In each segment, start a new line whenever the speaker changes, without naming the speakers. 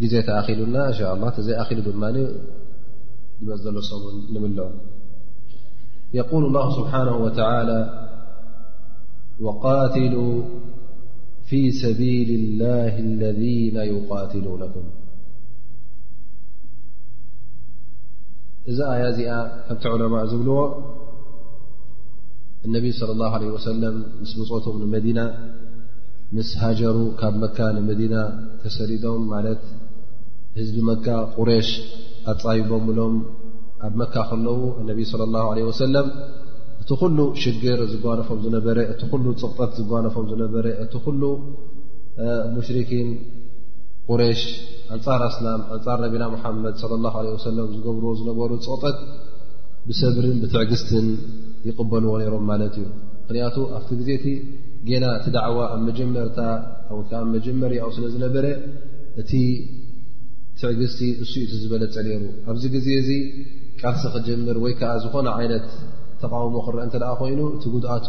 جزيتأخللنا إن شاء الله تزي أخل د ماني يقول الله سبحانه وتعالى وقاتلا في سبيل الله الذين يقاتلونكم ذ يا ت علماء بل النبي صلى الله عليه وسلم مس بت مدنة مس هجر ب مك مدنة ተሰዲዶም ማለት ህዝቢ መካ ቁሬሽ ኣፃይቦምሎም ኣብ መካ ከለዉ እነቢ ስለ ላ ለ ወሰለም እቲ ኩሉ ሽግር ዝጓነፎም ዝነበረ እቲ ኩሉ ፅቕጠት ዝጓነፎም ዝነበረ እቲ ኩሉ ሙሽሪኪን ቁሬሽ ኣንፃር ኣስላም ኣንፃር ነቢና ሙሓመድ ለ ላ ለ ወሰለም ዝገብርዎ ዝነበሩ ፅቕጠት ብሰብርን ብትዕግስትን ይቕበልዎ ነይሮም ማለት እዩ ምክንያቱ ኣብቲ ግዜ እቲ ጌና እቲ ዳዕዋ ኣብ መጀመርታ ካ መጀመርያኡ ስለ ዝነበረ እቲ ትዕግስቲ እሱ እቲ ዝበለፀ ነይሩ ኣብዚ ግዜ እዚ ቃልሲ ክጀምር ወይ ከዓ ዝኾነ ዓይነት ተቃውሞ ክረአ እተ ኮይኑ እቲ ጉድኣቱ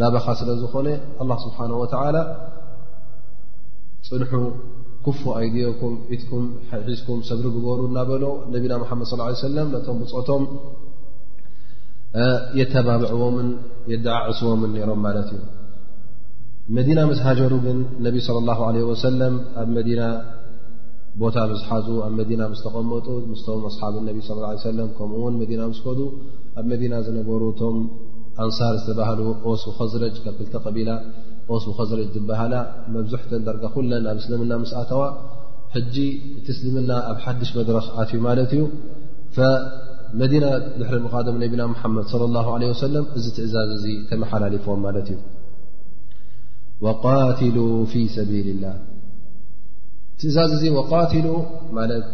ናባኻ ስለ ዝኾነ ኣላ ስብሓን ወተላ ፅንሑ ኩፉ ኣይድየኩም ኢትኩም ሒዝኩም ሰብሪ ግበሩ እናበሎ ነቢና ሓመድ ስ ሰለም ነቶም ብፆቶም የተባብዕዎምን የደዓዕስዎምን ነይሮም ማለት እዩ መዲና ምስ ሃጀሩ ግን ነቢ صለ ላه ለ ወሰለም ኣብ መዲና ቦታ ምስ ሓዙ ኣብ መዲና ምስ ተቐመጡ ምስቶም ኣስሓብ ነቢ ስ ሰለም ከምኡ ውን መዲና ምስ ከዱ ኣብ መዲና ዝነበሩ እቶም ኣንሳር ዝተባህሉ ኦስ ኸዝረጅ ካብ ክልተ ቀቢላ ኦስ ኸዝረጅ ዝበሃላ መብዝሕተን ዳርጋ ኩለን ኣብ እስልምና ምስ ኣተዋ ሕጂ እቲ እስልምና ኣብ ሓድሽ መድረኽ ኣትዩ ማለት እዩ መዲና ድሕሪ ምቓዶም ነቢና ሙሓመድ ለ ላه ለ ወሰለም እዚ ትእዛዝ እዚ ተመሓላሊፎም ማለት እዩ ወቃትሉ ፊ ሰቢል ላህ ትእዛዝ እዚ ወቃትሉ ማለት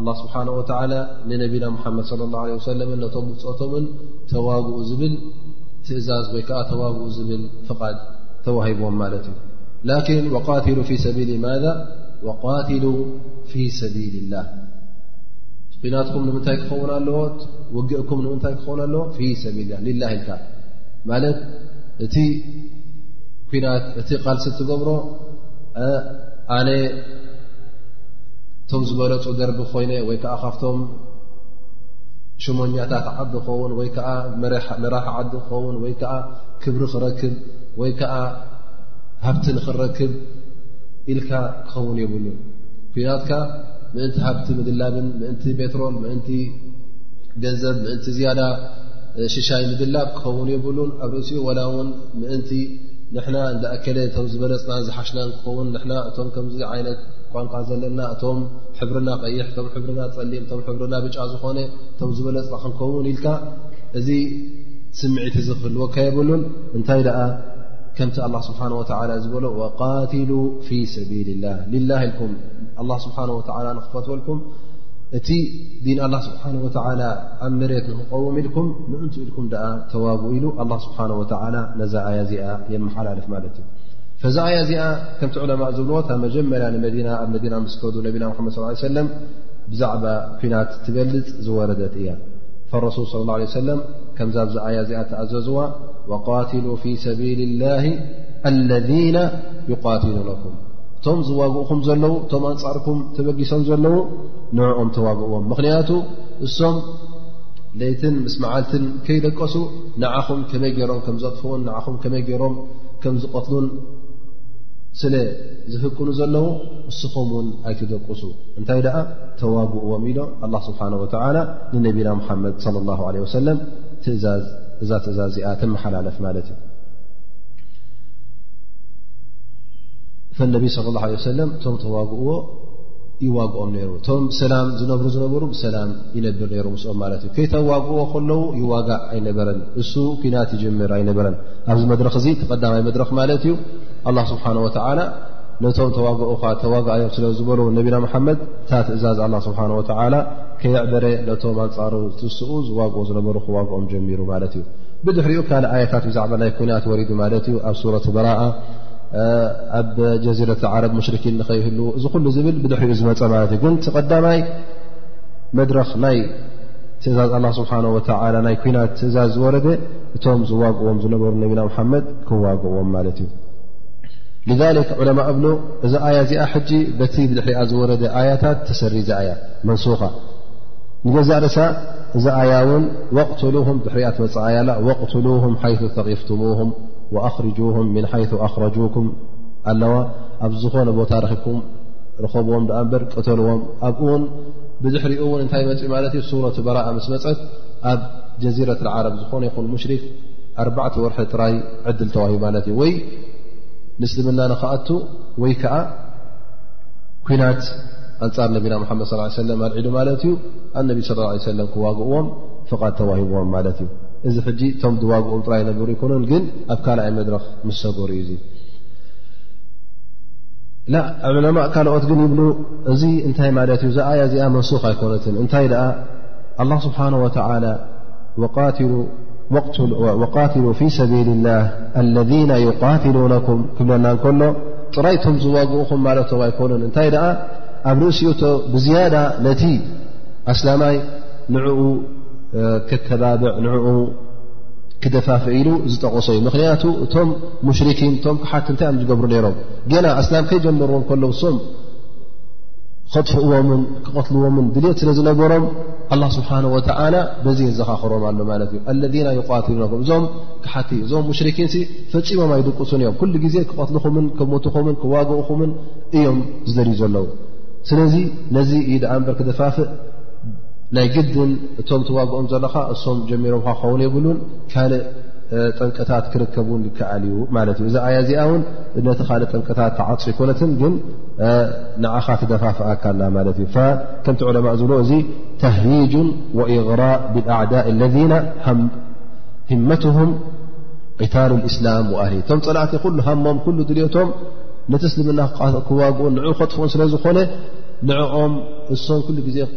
ኣላ ስብሓን ወተላ ንነቢና ሙሓመድ ለ ላ ለ ወሰለምን ነቶም ውፅኦቶምን ተዋግኡ ዝብል ትእዛዝ ወይ ከዓ ተዋግኡ ዝብል ፍቓድ ተዋሂቦም ማለት እዩ ላኪን ወቃትሉ ፊ ሰቢል ማዛ ወቃትሉ ፊ ሰቢል ላህ ኲናትኩም ንምንታይ ክኸውን ኣለዎት ውግእኩም ንምንታይ ክኸውን ኣለዎ ፊ ሰቢል ላ ልላ ኢልካ ማለት እቲ ኩናት እቲ ቃልሲ እትገብሮ ኣነ እቶም ዝበለፁ ደርቢ ኮይነ ወይ ከዓ ካብቶም ሽሞኛታት ዓዲ ክኸውን ወይ ከዓ መራሒ ዓዲ ክኸውን ወይ ከዓ ክብሪ ክረክብ ወይ ከዓ ሃብቲ ንክረክብ ኢልካ ክኸውን የብሉ ኩናትካ ምእንቲ ሃብቲ ምግላብን ምእንቲ ቤትሮን ምእንቲ ገንዘብ ምእንቲ ዝያዳ ሽሻይ ምድላብ ክኸውን የብሉን ኣብ ርእሲኡ ወላ ውን ምእንቲ ንሕና እዳኣከለ እቶም ዝበለፅናን ዝሓሽናን ክኸውን ንና እቶም ከምዚ ዓይነት ቋንቋ ዘለና እቶም ሕብርና ቀይሕ እቶም ሕብርና ፀሊም እቶም ሕብርና ብጫ ዝኾነ እቶም ዝበለፅና ክንከውን ኢልካ እዚ ስምዒት እዚ ክህልወካ የብሉን እንታይ ደኣ ከምቲ ኣላ ስብሓን ወተላ ዝበሎ ወቃትሉ ፊ ሰቢል ላህ ልላ ኢልኩም ኣላ ስብሓን ወተላ ንክፈትወልኩም እቲ ዲን ኣላ ስብሓን ወተላ ኣብ መሬት ንክቀውም ኢልኩም ምእንቱ ኢልኩም ደኣ ተዋቡ ኢሉ ኣላ ስብሓን ወተላ ነዛ ኣያ እዚኣ የመሓላልፍ ማለት እዩ ፈዛ ኣያ እዚኣ ከምቲ ዕለማእ ዝብልዎ ታ መጀመርያ ንመዲና ኣብ መዲና ምስከዱ ነቢና ሓመድ ስ ሰለም ብዛዕባ ኩናት ትገልፅ ዝወረደት እያ ፈረሱል ስለ ላ ሰለም ከምዛ ብዛ ኣያ እዚኣ ተኣዘዝዋ ወቃትሉ ፊ ሰቢል ላ ኣለذነ ይቃትሉ ለኩም እቶም ዝዋግእኹም ዘለዉ እቶም ኣንፃርኩም ተበጊሶም ዘለዉ ንዕኦም ተዋግእዎም ምክንያቱ እሶም ለይትን ምስ መዓልትን ከይደቀሱ ንዓኹም ከመይ ገይሮም ከም ዘጥፍኡን ንዓኹም ከመይ ገይሮም ከም ዝቐትሉን ስለ ዝህቅኑ ዘለዉ እስኹም ውን ኣይትደቅሱ እንታይ ደኣ ተዋግእዎም ኢሎ ኣላ ስብሓን ወተላ ንነቢና ሙሓመድ ለ ላ ለ ወሰለም ትእዛዝ እዛ ትእዛዝ እዚኣ ተመሓላለፍ ማለት እዩ ፈነቢ ስለ ላ ለ ሰለም እቶም ተዋግእዎ ይዋግኦም ነይሩ እቶም ብሰላም ዝነብሩ ዝነበሩ ብሰላም ይነብር ነይሩ ምስኦም ማለት እዩ ከይተዋግዎ ከለዉ ይዋጋእ ኣይነበረን እሱ ኩናት ይጀምር ኣይነበረን ኣብዚ መድረክ እዚ ተቀዳማይ መድረክ ማለት እዩ ኣላ ስብሓን ወተዓላ ነቶም ተዋግኡካ ተዋጋእዮም ስለ ዝበሉ ነቢና መሓመድ እታ ትእዛዝ ኣላ ስብሓን ወተዓላ ከየዕበረ ነቶም ኣንፃሩ ዝትስኡ ዝዋግኡ ዝነበሩ ክዋግኦም ጀሚሩ ማለት እዩ ብድሕሪኡ ካልእ ኣየታት ብዛዕባ ናይ ኩናት ወሪዱ ማለት እዩ ኣብ ሱረት በራኣ ኣብ ጀዚረት ዓረብ ሙሽርኪን ንኸይህሉ እዚ ኩሉ ዝብል ብድሕሪኡ ዝመፀ ማለት እዩ ግን ቲቀዳማይ መድረኽ ናይ ትእዛዝ ኣላ ስብሓን ወተላ ናይ ኩናት ትእዛዝ ዝወረደ እቶም ዝዋግእዎም ዝነበሩ ነቢና ሙሓመድ ክዋግእዎም ማለት እዩ ልክ ዑለማ እብሉ እዚ ኣያ እዚኣ ሕጂ በቲ ብድሕሪኣ ዝወረደ ኣያታት ተሰሪዘ ኣያ መንሱኻ ንገዛእ ርእሳ እዚ ኣያ እውን ወቕትሉም ድሕሪኣ ትመፅእ ኣያ ላ ወቕትሉም ሓይቱ ተቂፍትሙም ወኣኽርጁሁም ምን ሓይث ኣኽረጁኩም ኣለዋ ኣብ ዝኾነ ቦታ ረኺብኩም ረኸብዎም ድኣ እምበር ቅተልዎም ኣብኡ ውን ብድሕሪኡ እውን እንታይ መፅእ ማለት እዩ ሱረት በራኣ ምስ መፀት ኣብ ጀዚረት ዓረብ ዝኾነ ይኹን ሙሽሪክ ኣርባዕተ ወርሒ ጥራይ ዕድል ተዋሂ ማለት እዩ ወይ ምስልምና ንክኣቱ ወይ ከዓ ኩናት ኣንፃር ነቢና ሓመድ ስ ሰለም ኣልዒሉ ማለት እዩ ኣነቢ ስ ሰለም ክዋግእዎም ፍቓድ ተዋሂብዎም ማለት እዩ እዚ ሕጂ እቶም ድዋግኦም ጥራይ ነበሩ ኣይኮነን ግን ኣብ ካልኣይ መድረኽ ምስ ሰገሩ እዩ ላ ዕለማእ ካልኦት ግን ይብሉ እዚ እንታይ ማለት እዩ ዛኣያ እዚኣ መንሱክ ኣይኮነትን እንታይ ደኣ ኣላ ስብሓን ወተላ ወቃትሉ ፊ ሰቢል ላህ ኣለذነ ይቃትሉነኩም ክብለና እንከሎ ጥራይ እቶም ዝዋግኡኹም ማለቶ ኣይኮነን እንታይ ደኣ ኣብ ርእሲኡቶ ብዝያዳ ነቲ ኣስላማይ ንዕኡ ከተባብዕ ንኡ ክደፋፍ ኢሉ ዝጠቐሶ እዩ ምክንያቱ እቶም ሙሽርኪን እቶም ክሓት እንታይ እዮም ዝገብሩ ነይሮም ገና ኣስላም ከይጀመርዎም ከለዉ ሶም ከጥፍእዎምን ክቐትልዎምን ድልት ስለ ዝነበሮም ኣላ ስብሓን ወተላ በዚ የዘኻኽሮም ኣሎ ማለት እዩ ኣለና ይቃትሉነኩም እዞም ክሓቲ እዞም ሙሽርኪን ፈፂሞም ኣይድቅሱን እዮም ኩሉ ግዜ ክቐትልኹምን ክሞትኹምን ክዋግእኹምን እዮም ዝደልዩ ዘለዉ ስለዚ ነዚ ዩ ድኣ እምበር ክደፋፍእ ናይ ግድን እቶም ትዋግኦም ዘለኻ እሶም ጀሚሮም ክኸውን የብሉን ካልእ ጠንቅታት ክርከብ ውን ይከኣል እዩ ማለት እዩ እዚ ኣያ እዚኣ ውን ነቲ ካልእ ጠንቅታት ተዓፅ ይኮነትን ግን ንዓኻ ትደፋፍኣካላ ማለት እዩ ከምቲ ዕለማ ዝብሎ እዚ ተህይጁን ወእغራእ ብኣዕዳእ ለذና ህመትም ቅታል እስላም ወኣህሊ እቶም ፀላእቲ ኩሉ ሃሞም ኩሉ ድልቶም ነቲ እስልምና ክዋግኡን ንዑ ከጥፍኡን ስለ ዝኾነ ንኦም እሶም ኩሉ ግዜ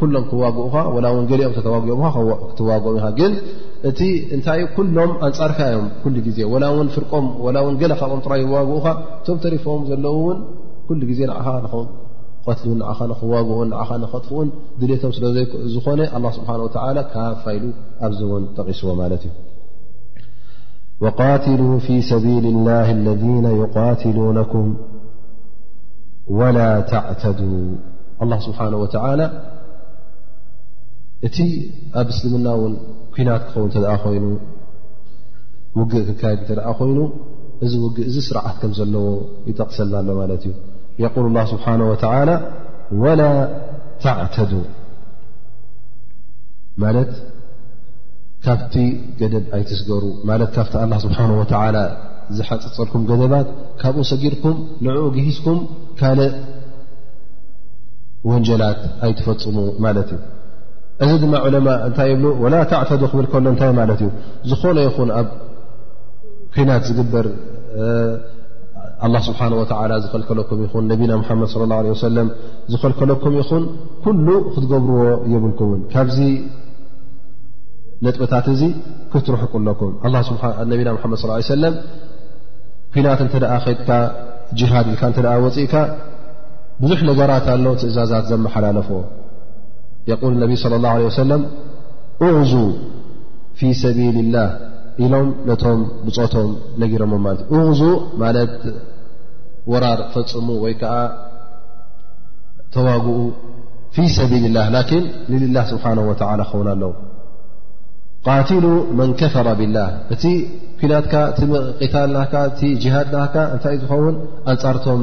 ኩሎም ክዋግኡኻ ወላ ውን ገሊኦም ተተዋጊኦም ክትዋግኦም ኢኻ ግን እቲ እንታይዩ ኩሎም ኣንጻርካ እዮም ኩሉ ግዜ ወላ ውን ፍርቆም ወላ ውን ገለ ካብኦም ጥራይ ይዋግኡኻ እቶም ተሪፎም ዘለዉ እውን ኩሉ ግዜ ንዓኻ ንክቐትሉን ንዓኻ ንክዋግኡን ንዓኻ ንኸጥፍኡን ድሌቶም ስለዝኾነ ኣላ ስብሓን ወተላ ካብ ፋይሉ ኣብዚ እውን ጠቒስዎ ማለት እዩ ወቃትሉ ፊ ሰቢል ላ ለذነ ይቃትሉነኩም ወላ ተዕተዱ ኣላ ስብሓን ወተላ እቲ ኣብ እስልምና እውን ኩናት ክኸውን እተ ኮይኑ ውግእ ክካየድ እተ ኮይኑ እዚ ውግእ እዚ ስርዓት ከም ዘለዎ ይጠቕሰልና ኣሎ ማለት እዩ የቁል ላ ስብሓን ወተላ ወላ ተዕተዱ ማለት ካብቲ ገደብ ኣይትስገሩ ማለት ካብቲ ኣላ ስብሓን ወተላ ዝሓፀፀልኩም ገደባት ካብኡ ሰጊርኩም ንዕኡ ግሂዝኩም ካልእ ወንጀላት ኣይትፈፅሙ ማለት እዩ እዚ ድማ ዑለማ እንታይ ይብሉ ወላ ተዕተዱ ክብል ከሎ እንታይ ማለት እዩ ዝኾነ ይኹን ኣብ ኩናት ዝግበር ኣላ ስብሓን ወተላ ዝኸልከለኩም ይኹን ነቢና ሙሓመድ ስለ ላ ለ ወሰለም ዝኸልከለኩም ይኹን ኩሉ ክትገብርዎ የብልኩምን ካብዚ ነጥብታት እዚ ክትርሕቁ ኣለኩም ነቢና ሓመድ ስ ሰለም ኩናት እንተ ከድካ ጅሃድ ኢልካ እተ ወፅእካ ብዙሕ ነገራት ኣሎ ትእዛዛት ዘመሓላለፎ የል ነቢ صለ ላه ለ ሰለም እዕዙ ፊ ሰቢል ላህ ኢሎም ነቶም ብፆቶም ነጊሮሞ ማለት እዩ እዕዙ ማለት ወራር ፈፅሙ ወይ ከዓ ተዋግኡ ፊ ሰቢል ላህ ላኪን ንልላህ ስብሓን ወተላ ክኸውን ኣለዉ ቃትሉ መን ከፈረ ብላህ እቲ ኩናትካ እቲ ቕታል ናካ እቲ ጅሃድ ናካ እንታይ እዩ ዝኸውን ኣንፃርቶም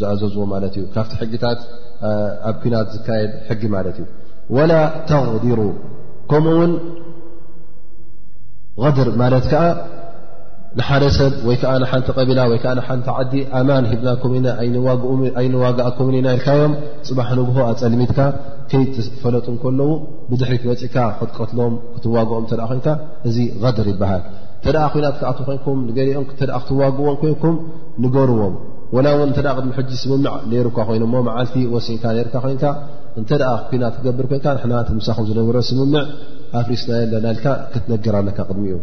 ዝኣዘዝዎ ማለት እዩ ካብቲ ሕጊታት ኣብ ኩናት ዝካየድ ሕጊ ማለት እዩ ወላ ተغዲሩ ከምኡ ውን غድር ማለት ከዓ ንሓደ ሰብ ወይ ከዓ ንሓንቲ ቀቢላ ወይ ከዓ ንሓንቲ ዓዲ ኣማን ሂብናኩም ኢና ኣይንዋጋእኩም ኢና ኢልካዮም ፅባሕ ንግሆ ኣፀልሚትካ ከይፈለጡ ከለዉ ብድሕሪት መፅእካ ክትቀትሎም ክትዋግኦም እተ ኮይንካ እዚ غድር ይበሃል እተ ኩናት ክኣ ኮይንኩም ንገሊኦም ክትዋግዎም ኮይንኩም ንገርዎም ወላ እውን እተ ቅድሚ ሕጂ ስምምዕ ነይሩ እኳ ኮይኑ ሞ መዓልቲ ወሲንካ ነርካ ኮንካ እንተ ኩናት ክገብር ኮንካ ንሕና ትምሳኹም ዝነበረ ስምምዕ ኣፍሪስናዮ ኣለና ኢልካ ክትነገር ኣለካ ቅድሚ ኡ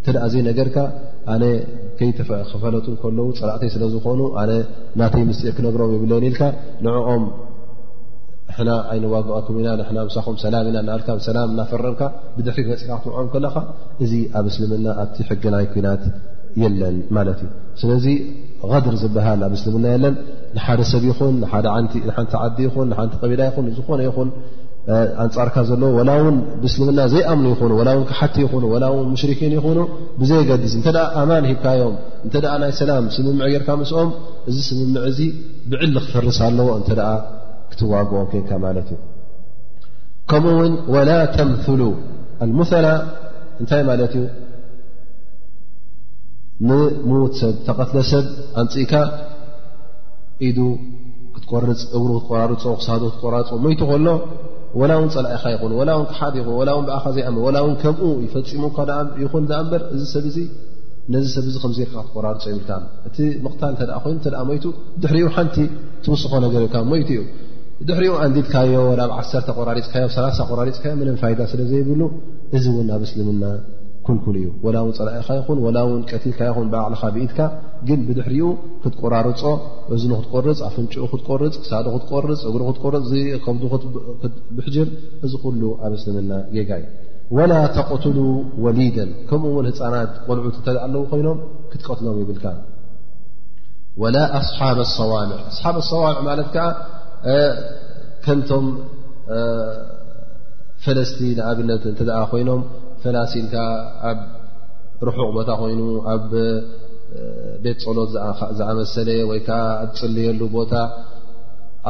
እተ ዘይነገርካ ኣነ ከይክፈለጡ ከለዉ ፀላእተይ ስለ ዝኾኑ ኣነ ናተይ ምስጢር ክነግሮም ይብለኒ ኢልካ ንዕኦም ሕና ኣይንዋግኣኩም ኢና ንና ምሳኹም ሰላም ኢና እናልካ ሰላም እናፈረምካ ብድሕሪት መፅእካ ክትምዖም ከለኻ እዚ ኣብ እስልምና ኣብቲ ሕጊ ናይ ኩናት የለን ማለት እዩ ስለዚ غድር ዝበሃል ኣብ እስልምና የለን ንሓደ ሰብ ይኹን ሓንቲ ዓዲ ይኹን ሓንቲ ቀቢላ ይኹን ዝኾነ ይኹን ኣንፃርካ ዘለዎ ወላ ውን ብእስልምና ዘይኣምኑ ይኹኑ ላ ውን ክሓቲ ይኹኑ ላ ውን ሙሽርኪን ይኹኑ ብዘየገድስ እንተ ኣማን ሂብካዮም እንተ ናይ ሰላም ስምምዕ ጌርካ ምስኦም እዚ ስምምዕ እዚ ብዕሊ ክፈርስ ኣለዎ እንተ ክትዋግኦም ኮንካ ማለት እዩ ከምኡ ውን ወላ ተምሉ ኣልሙላ እንታይ ማለት እዩ ንምዉት ሰብ ተቐትለ ሰብ ኣምፅእካ ኢዱ ክትቆርፅ እግሩ ክትቆራርፆ ክሳዶ ክትቆራርፆ መይቱ ከሎ ወላ እውን ፀላኢኻ ይኹን ወላ ውን ክሓድ ይኹን ወላ ውን ብኣኻ ዘይኣም ወላ ውን ከምኡ ይፈፂሙ ይኹን ዳኣ እምበር እዚ ሰብ እዚ ነዚ ሰብ እዚ ከምዘ ኢልካ ክትቆራርፆ ይብልካ እቲ ምቕታል እተ ኮይኑ እተ መይቱ ድሕሪኡ ሓንቲ ትውስኾ ነገር ካ መይቱ እዩ ድሕሪኡ ኣንዲድካዮ ናብ ዓሰርተ ቆራሪፅካዮ ሰላሳ ቆራሪፅካዮ ምንም ፋይዳ ስለ ዘይብሉ እዚ እውን ናብ እስልምና ኩልኩል እዩ ወላ ውን ፀላኢኻ ይኹን ወላ ውን ቀትልካ ይኹን ብዓቕልኻ ብኢድካ ግን ብድሕሪኡ ክትቆራርፆ እዝኑ ክትቆርፅ ኣፍንጭኡ ክትቆርፅ ክሳዱ ክትቆርፅ እግሩ ክትቆርፅ ከብዱ ክትብሕጅር እዚ ኩሉ ኣብ እስልምና ጌጋ እዩ ወላ ተቕትሉ ወሊደን ከምኡ ውን ህፃናት ቆልዑት እተ ኣለዉ ኮይኖም ክትቀትሎም ይብልካ ወላ ኣስሓብ ኣሰዋምዕ ኣስሓብ ኣሰዋምዕ ማለት ከዓ ከምቶም ፈለስቲ ንኣብነት እንተ ኮይኖም ፈላሲልካ ኣብ ርሑቕ ቦታ ኮይኑ ኣብ ቤት ጸሎት ዝኣመሰለ ወይ ከዓ ኣብ ፅልየሉ ቦታ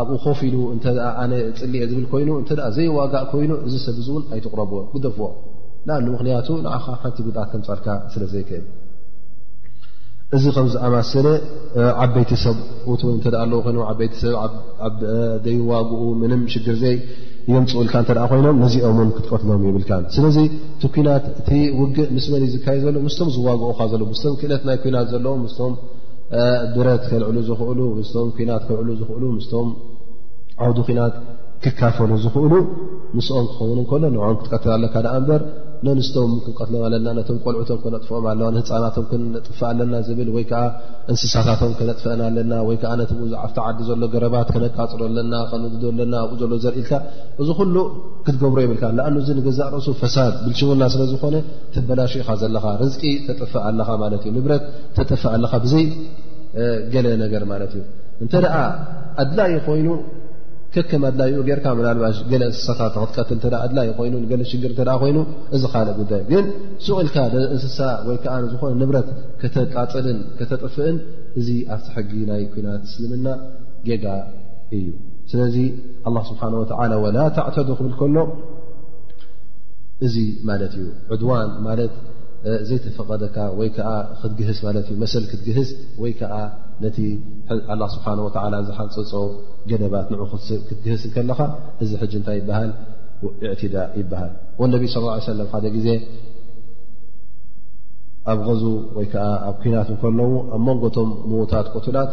ኣብኡ ኮፍ ኢሉ እተ ኣነ ፅሊየ ዝብል ኮይኑ እተ ዘይዋጋእ ኮይኑ እዚ ሰብ እዚ እውን ኣይትቕረቦ ግደፍዎ ንኣሉ ምክንያቱ ንዓኻ ሓንቲ ጉድኣት ከምፃልካ ስለ ዘይክእል እዚ ከም ዝኣማሰለ ዓበይቲ ሰብ ት እተ ኣለዉ ኮይኖም ዓበይቲ ሰብ ኣብ ደይዋግኡ ምንም ሽግር ዘይ የምፅኡልካ እተ ኮይኖም ነዚኦም ውን ክትቀትሎም የብልካ ስለዚ እቲ ኩናት እቲ ውግእ ምስ መን ዝካየድ ዘሎ ምስቶም ዝዋግኡካ ዘለ ምስቶም ክእለት ናይ ኩናት ዘለዎ ምስቶም ብረት ከልዕሉ ዝኽእሉ ምስቶም ናት ከልዕሉ ዝኽእሉ ምስቶም ዓውዱ ኩናት ክካፈሉ ዝኽእሉ ምስኦም ክኸውን ከሎ ንኦም ክትቀትል ኣለካ ዳኣ እምበር ነንስቶም ክንቀትሎም ኣለና ነቶም ቆልዑቶም ክነጥፍኦም ኣለዋ ንህፃናቶም ክነጥፍ ኣለና ዝብል ወይ ከዓ እንስሳታቶም ክነጥፍአን ኣለና ወይከዓ ነቲ ዝዓፍቲ ዓዲ ዘሎ ገረባት ክነቃፅሎ ኣለና ኣለና ኣብኡ ዘሎ ዘርኢ ኢልካ እዚ ኩሉ ክትገብሮ የብልካ ኣ እዚ ንገዛእ ርእሱ ፈሳድ ብልሽውና ስለ ዝኾነ ተበላሽ ኢኻ ዘለኻ ርዝቂ ተጥፍእ ኣለኻ ማለት እዩ ንብረት ተጥፍእ ኣለኻ ብዘይ ገለ ነገር ማለት እዩ እንተ ደኣ ኣድላይ ኮይኑ ከከም ኣድላይኡ ጌርካ ምናልባሽ ገለ እንስሳታ ክትቀትል ተ ኣድላይ ኮይኑ ገለ ሽግር እተ ኮይኑ እዚ ካልእ ጉዳይ ግን ሱቕ ኢልካ እንስሳ ወይ ከዓ ዝኾነ ንብረት ከተቃፅልን ከተጥፍእን እዚ ኣብቲ ሕጊ ናይ ኩናት እስልምና ጌጋ እዩ ስለዚ ኣላ ስብሓን ወተላ ወላ ተዕተዱ ክብል ከሎ እዚ ማለት እዩ ዕድዋን ማለት ዘይተፈቐደካ ወይ ከዓ ክትግህስ ማለት እዩ መሰል ክትግህስ ወይ ከዓ ነቲ ኣላ ስብሓን ወላ ዝሓንፀፆ ገደባት ንዑ ክትግህስ ከለኻ እዚ ሕጂ እንታይ ይበሃል እዕትዳ ይበሃል ወነቢ ስ ሰለም ሓደ ግዜ ኣብ ዙ ወይ ከዓ ኣብ ኩናት ከለዉ ኣብ መንጎቶም ምዉታት ቅቱላት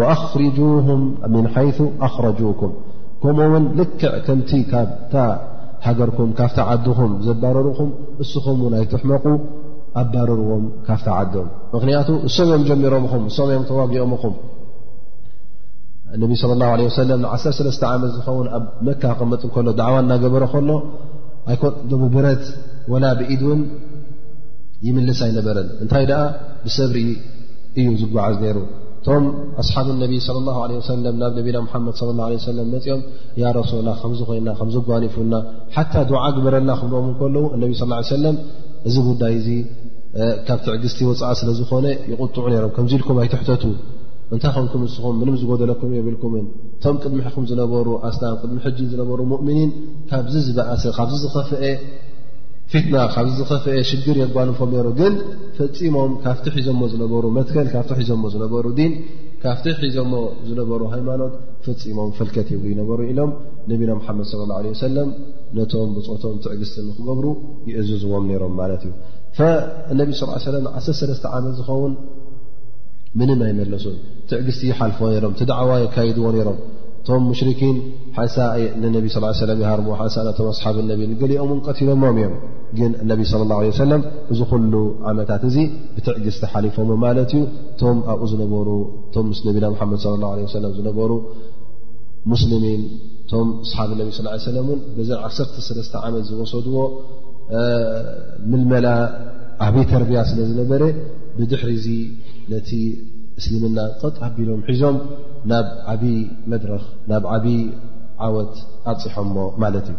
ወኣኽርጁሁም ምን ሓይث ኣኽረጁኩም ከምኡ ውን ልክዕ ከምቲ ካብታ ሃገርኩም ካብቲ ዓድኹም ዘባረሩኹም እስኹም ውን ኣይትሕመቑ ኣባረርዎም ካብቲ ዓዶም ምኽንያቱ እሶም እዮም ጀሚሮም ኹም እሶም እዮም ተዋጊኦም ኹም እነቢ ስለ ላሁ ለ ወሰለም ን1ሰለስተ ዓመት ዝኸውን ኣብ መካ ክቕመጥ ከሎ ዳዕዋ እናገበረ ከሎ ኣይኮዶ ብብረት ወላ ብኢድ ውን ይምልስ ኣይነበረን እንታይ ደኣ ብሰብሪ እዩ ዝጓዓዝ ነይሩ እቶም ኣስሓብ ነቢ صለ ላه ለ ወሰለም ናብ ነቢና ሓመድ صለ ላه ሰለ መፅኦም ያ ረሱላ ከምዚ ኮይና ከምዘጓኒፉና ሓታ ድዓ ግበረና ክብልኦም ከለዉ እነቢ ስ ሰለም እዚ ጉዳይ እዚ ካብ ትዕግስቲ ወፃኢ ስለ ዝኾነ ይቁጥዑ ነሮም ከምዚ ኢልኩም ኣይትሕተቱ እንታይ ኮንኩም ንስኹም ምንም ዝጎደለኩም የብልኩምን እቶም ቅድሚሕኩም ዝነበሩ ኣስላም ቅድሚ ሕጂ ዝነበሩ ሙእምኒን ካብዚ ዝበእሰ ካብዚ ዝኸፍአ ፊትና ካብዚ ዝኸፍአ ሽግር የጓንፎም ነሩ ግን ፈፂሞም ካብቲ ሒዞሞ ዝነበሩ መትከል ካብቲ ሒዞሞ ዝነበሩ ዲን ካብቲ ሒዞሞ ዝነበሩ ሃይማኖት ፈፂሞም ፈልከት ይብሉ ይነበሩ ኢሎም ነቢና ሓመድ ለ ላ ለ ሰለም ነቶም ብፆቶም ትዕግስቲ ንክገብሩ ይእዝዝዎም ነይሮም ማለት እዩ እነቢ ስ ሰለ ዓሰሰለስተ ዓመት ዝኸውን ምንም ኣይመለሱን ትዕግስቲ ይሓልፎ ነይሮም ትዳዕዋ የካይድዎ ነይሮም እቶም ሙሽርኪን ሓንሳ ንነቢ ስ ሰለ ይሃርሙ ሓንሳ ናቶም ኣስሓብ ነቢ ገሊኦምን ቀትሎሞም እዮም ግን እነቢ ስለ ላ ለ ሰለም እዚ ኩሉ ዓመታት እዚ ብትዕግስቲ ሓሊፎሞ ማለት እዩ እቶም ኣብኡ ዝነበሩ እቶም ምስ ነቢና ሓመድ ለ ላ ለ ሰለም ዝነበሩ ሙስልሚን እቶም ኣስሓብ ነቢ ስ ሰለም እውን በዘ ዓሰርተ ሰለስተ ዓመት ዝወሰድዎ ምልመላ ዓብዪ ተርብያ ስለ ዝነበረ ብድሕሪ እዚ ነቲ እስልምና ጠጥ ኣቢሎም ሒዞም ናብ ዓብዪ መድረኽ ናብ ዓብዪ ዓወት ኣብፅሖሞ ማለት እዩ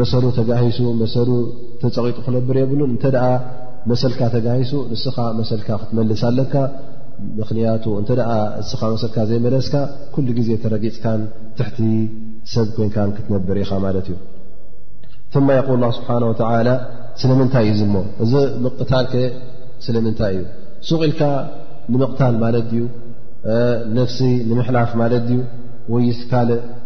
መሰሉ ተጋሂሱ መሰሉ ተፀቒጡ ክነብር የብሉን እንተ መሰልካ ተጋሂሱ ንስኻ መሰልካ ክትመልስ ኣለካ ምኽንያቱ እተ እስኻ መሰልካ ዘይመለስካ ኩሉ ግዜ ተረጊፅካን ትሕቲ ሰብ ኮንካን ክትነብር ኢኻ ማለት እዩ ማ የል ስብሓ ወላ ስለምንታይ እዩ ዝሞ እዚ ምቕታል ከ ስለምንታይ እዩ ሱቕ ኢልካ ንምቕታል ማለት ድዩ ነፍሲ ንምሕላፍ ማለት ድዩ ወይስ ካልእ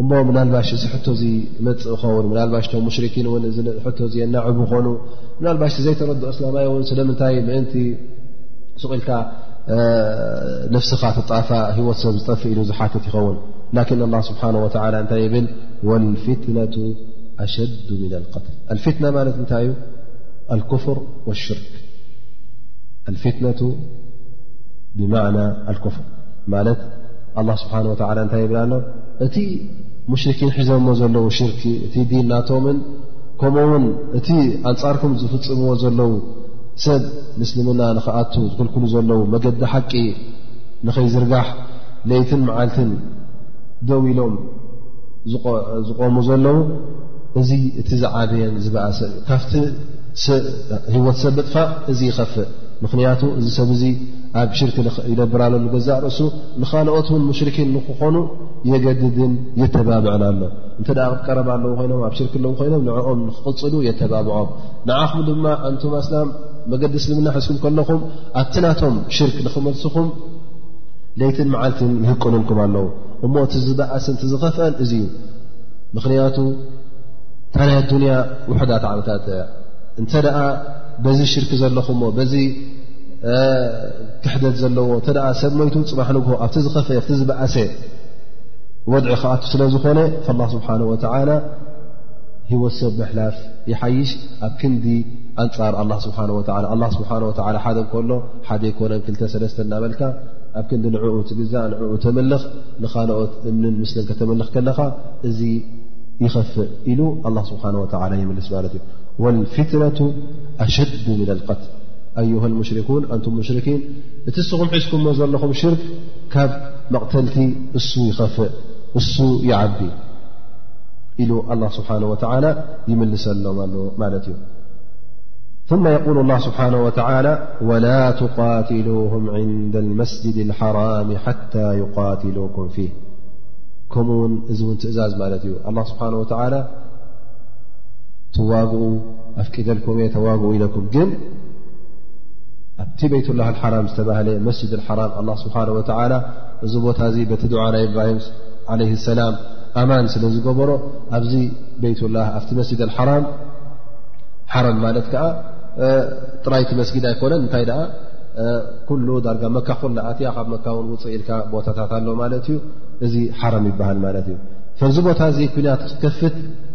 እሞ ምናልባሽ እዚ ሕቶ እዚ መፅእ ኸውን ምናልባሽ ቶም ሙሽርኪን እውን እዚ ሕቶ እዚ የናዕቡ ኾኑ ምናልባሽ ዘይተረድኦ እስላማይ እውን ስለምንታይ ምእንቲ ስቕኢልካ ነፍስኻ ትጣፋ ሂወት ሰብ ዝጠፍእ ኢሉ ዝሓትት ይኸውን ላኪን ኣላ ስብሓን ወተላ እንታይ ይብል ወልፍትነቱ ኣሸዱ ምና ልቀትል ኣልፍትና ማለት እንታይ እዩ ኣልክፍር ወሽርክ ኣልፍትነቱ ብማዕና ኣልክፍር ማለት ኣላ ስብሓን ወተላ እንታይ ይብል ኣሎ እቲ ሙሽርኪን ሒዞሞ ዘለዉ ሽርኪ እቲ ዲን ናቶምን ከምኡ ውን እቲ ኣንጻርኩም ዝፍጽምዎ ዘለዉ ሰብ ምስልምና ንክኣቱ ዝክልክሉ ዘለዉ መገዲ ሓቂ ንኸይዝርጋሕ ለይትን መዓልትን ደው ኢሎም ዝቆሙ ዘለዉ እዚ እቲ ዝዓበየን ዝበእሰ እዩ ካብቲ ህወት ሰብ ምጥፋእ እዚ ይኸፍእ ምኽንያቱ እዚ ሰብ እዚ ኣብ ሽርክ ይነብር ኣለ ገዛእ ርእሱ ንኻልኦት ውን ሙሽርኪን ንክኾኑ የገድድን የተባብዕን ኣሎ እንተ ቀረባ ኣለዉ ኮይኖም ኣብ ሽርክ ኣለዉ ኮይኖም ንዕኦም ንክቕፅሉ የተባብዖም ንዓኹም ድማ ኣንቱም ኣስላም መገዲ እስልምና ሕዝኩም ከለኹም ኣብቲ ናቶም ሽርክ ንክመልስኹም ለይትን መዓልትን ይህቅኑልኩም ኣለዉ እሞ እቲ ዝበእስን ቲ ዝኸፍአን እዚ እዩ ምኽንያቱ እታ ናይ ኣዱንያ ውሕዳት ዓመታት እያ እንተ ደኣ በዚ ሽርክ ዘለኹምዎ በዚ ክሕደት ዘለዎ እተ ሰብ ሞይቱ ፅባሕ ንግሆ ኣብቲ ዝኸፈ ቲ ዝበእሰ ወድዒ ክኣቱ ስለ ዝኾነ ላ ስብሓን ወተላ ሂወት ሰብ ምሕላፍ ይሓይሽ ኣብ ክንዲ ኣንፃር ኣላ ስብሓ ወ ኣላ ስብሓ ወ ሓደ ከሎ ሓደ ኣይኮነን ክልተሰለስተ እናበልካ ኣብ ክንዲ ንዕኡ ትግዛእ ንዕኡ ተምልኽ ንኻልኦት እምንን ምስልን ከተምልኽ ከለኻ እዚ ይኸፍእ ኢሉ ኣላ ስብሓን ወላ ይምልስ ማለት እዩ ወልፍትነቱ ኣሸዱ ምን ልቀትል أيها المشركون أنتم مشركين ت اسخم حسك لخم شرك كب مقتلت اس يخفئ اس يعبي إل الله سبحانه وتعالى يملسلم ملت ي ثم يقول الله سبحانه وتعالى ولا تقاتلوهم عند المسجد الحرام حتى يقاتلوكم فيه كم ون ون تأزاز ملت ي الله سبحانه وتعالى ትዋግኡ ኣፍቂደልኩም እየ ተዋግኡ ኢለኩም ግን ኣብቲ ቤትላ ሓራም ዝተባህለ መስጅድ ሓራም ኣላ ስብሓን ወተላ እዚ ቦታ እዚ በቲ ድዓ ናይ እብራሂም ዓለ ሰላም ኣማን ስለ ዝገበሮ ኣብዚ ቤትላ ኣብቲ መስጅድ ሓራም ሓረም ማለት ከዓ ጥራይቲ መስጊድ ኣይኮነን እንታይ ደኣ ኩሉ ዳርጋ መካ ኩላ ኣትያ ካብ መካ ውን ውፅእ ኢልካ ቦታታት ኣሎ ማለት እዩ እዚ ሓረም ይበሃል ማለት እዩ ፈዚ ቦታ እዚ ኩንያት ክትከፍት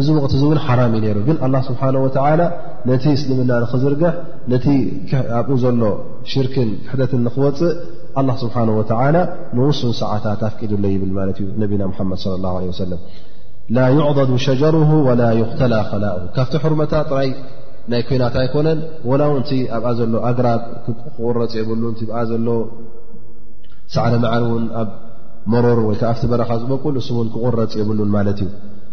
እዚ ወቕቲ እዚ እውን ሓራም እዩ ነይሩ ግን ኣላ ስብሓን ወተዓላ ነቲ እስልምና ንኽዝርግሕ ነቲ ኣብኡ ዘሎ ሽርክን ክሕደትን ንኽወፅእ ኣላ ስብሓን ወተዓላ ንውሱን ሰዓታት ኣፍቂዱሎ ይብል ማለት እዩ ነቢና ሙሓመድ ለ ላ ለ ወሰለም ላ ይዕضዱ ሸጀሩሁ ወላ ይኽተላ ከላኡ ካብቲ ሕርመታ ጥራይ ናይ ኮናት ኣይኮነን ወላ እውን እቲ ኣብኣ ዘሎ ኣግራብ ክቁረፅ የብሉ እ ብኣ ዘሎ ሳዕሪ መዓር እውን ኣብ መሮር ወይከዓ ኣብቲ በረኻ ዝበቁል እሱ እውን ክቁረፅ የብሉን ማለት እዩ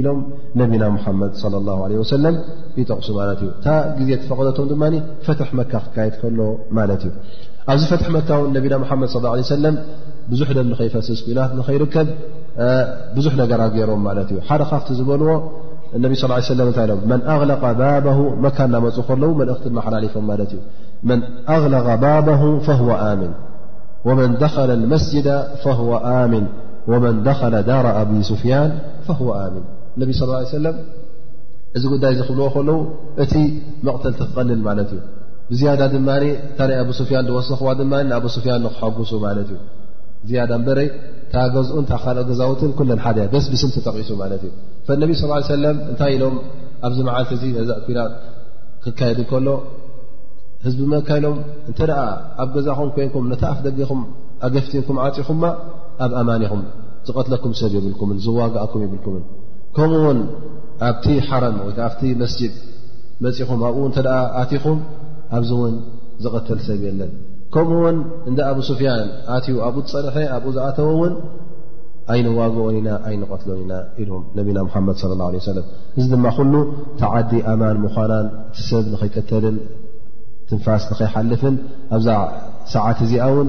ኢሎም ነቢና ሙሓመድ صለ ላ ለ ወሰለም ይጠቕሱ ማለት እዩ እታ ግዜ ተፈቐደቶም ድማ ፈትሒ መካ ክካየድ ከሎ ማለት እዩ ኣብዚ ፈትሒ መካ ውን ነቢና ሓመድ ص ለ ሰለም ብዙሕ ደም ንኸይፈስስ ኩናት ንኸይርከብ ብዙሕ ነገር ኣገይሮም ማለት እዩ ሓደ ካብቲ ዝበልዎ እነቢ ስ ሰለ እንታይ ኢሎም መን ኣቕለቀ ባባሁ መካ እናመፁ ከለዉ መልእኽቲ መሓላሊፎም ማለት እዩ መን ኣቕለቀ ባባሁ ፈህወ ኣሚን ወመን ደኸለ መስጅዳ ፈህወ ኣሚን ወመን ደኸለ ዳራ ኣብ ስፍያን ፈህወ ኣሚን ነቢ ስ ሰለም እዚ ጉዳይ ዚ ክብልዎ ከለዉ እቲ መቕተልቲ ክቐልል ማለት እዩ ብዝያዳ ድማ እታ ናይ ኣብ ሱፍያን ዝወሰኽዋ ድማ ንኣብ ሱፍያን ንክሓጉሱ ማለት እዩ ዝያዳ በረ እታ ገዝኡን ካልኦ ገዛውትን ኩለን ሓደ እያ በስ ብስም ተጠቂሱ ማለት እዩ ፈነቢ ስ ሰለም እንታይ ኢሎም ኣብዚ መዓልቲ እዚ ነዛ ኩና ክካየድ ከሎ ህዝቢ መካ ኢሎም እንተ ኣብ ገዛኹም ኮይንኩም ነታ ኣፍ ደጊኹም ኣገፍቲንኩም ዓፂኹማ ኣብ ኣማኒኹም ዝቐትለኩም ሰብ የብልኩምን ዝዋግኣኩም የብልኩምን ከምኡ ውን ኣብቲ ሓረም ወይ ኣብቲ መስጅድ መፂኹም ኣብኡ እንተ ኣትኹም ኣብዚ እውን ዝቐተል ሰብ የለን ከምኡ ውን እንዳ ኣብ ሱፍያን ኣትዩ ኣብኡ ዝፀንሐ ኣብኡ ዝኣተወ እውን ኣይንዋግኦን ኢና ኣይንቐትሎን ኢና ኢሎም ነቢና ሓመድ ለ ላ ሰለም እዚ ድማ ኩሉ ተዓዲ ኣማን ምዃናን እቲ ሰብ ንኸይቀተልን ትንፋስ ንኸይሓልፍን ኣብዛ ሰዓት እዚኣ ውን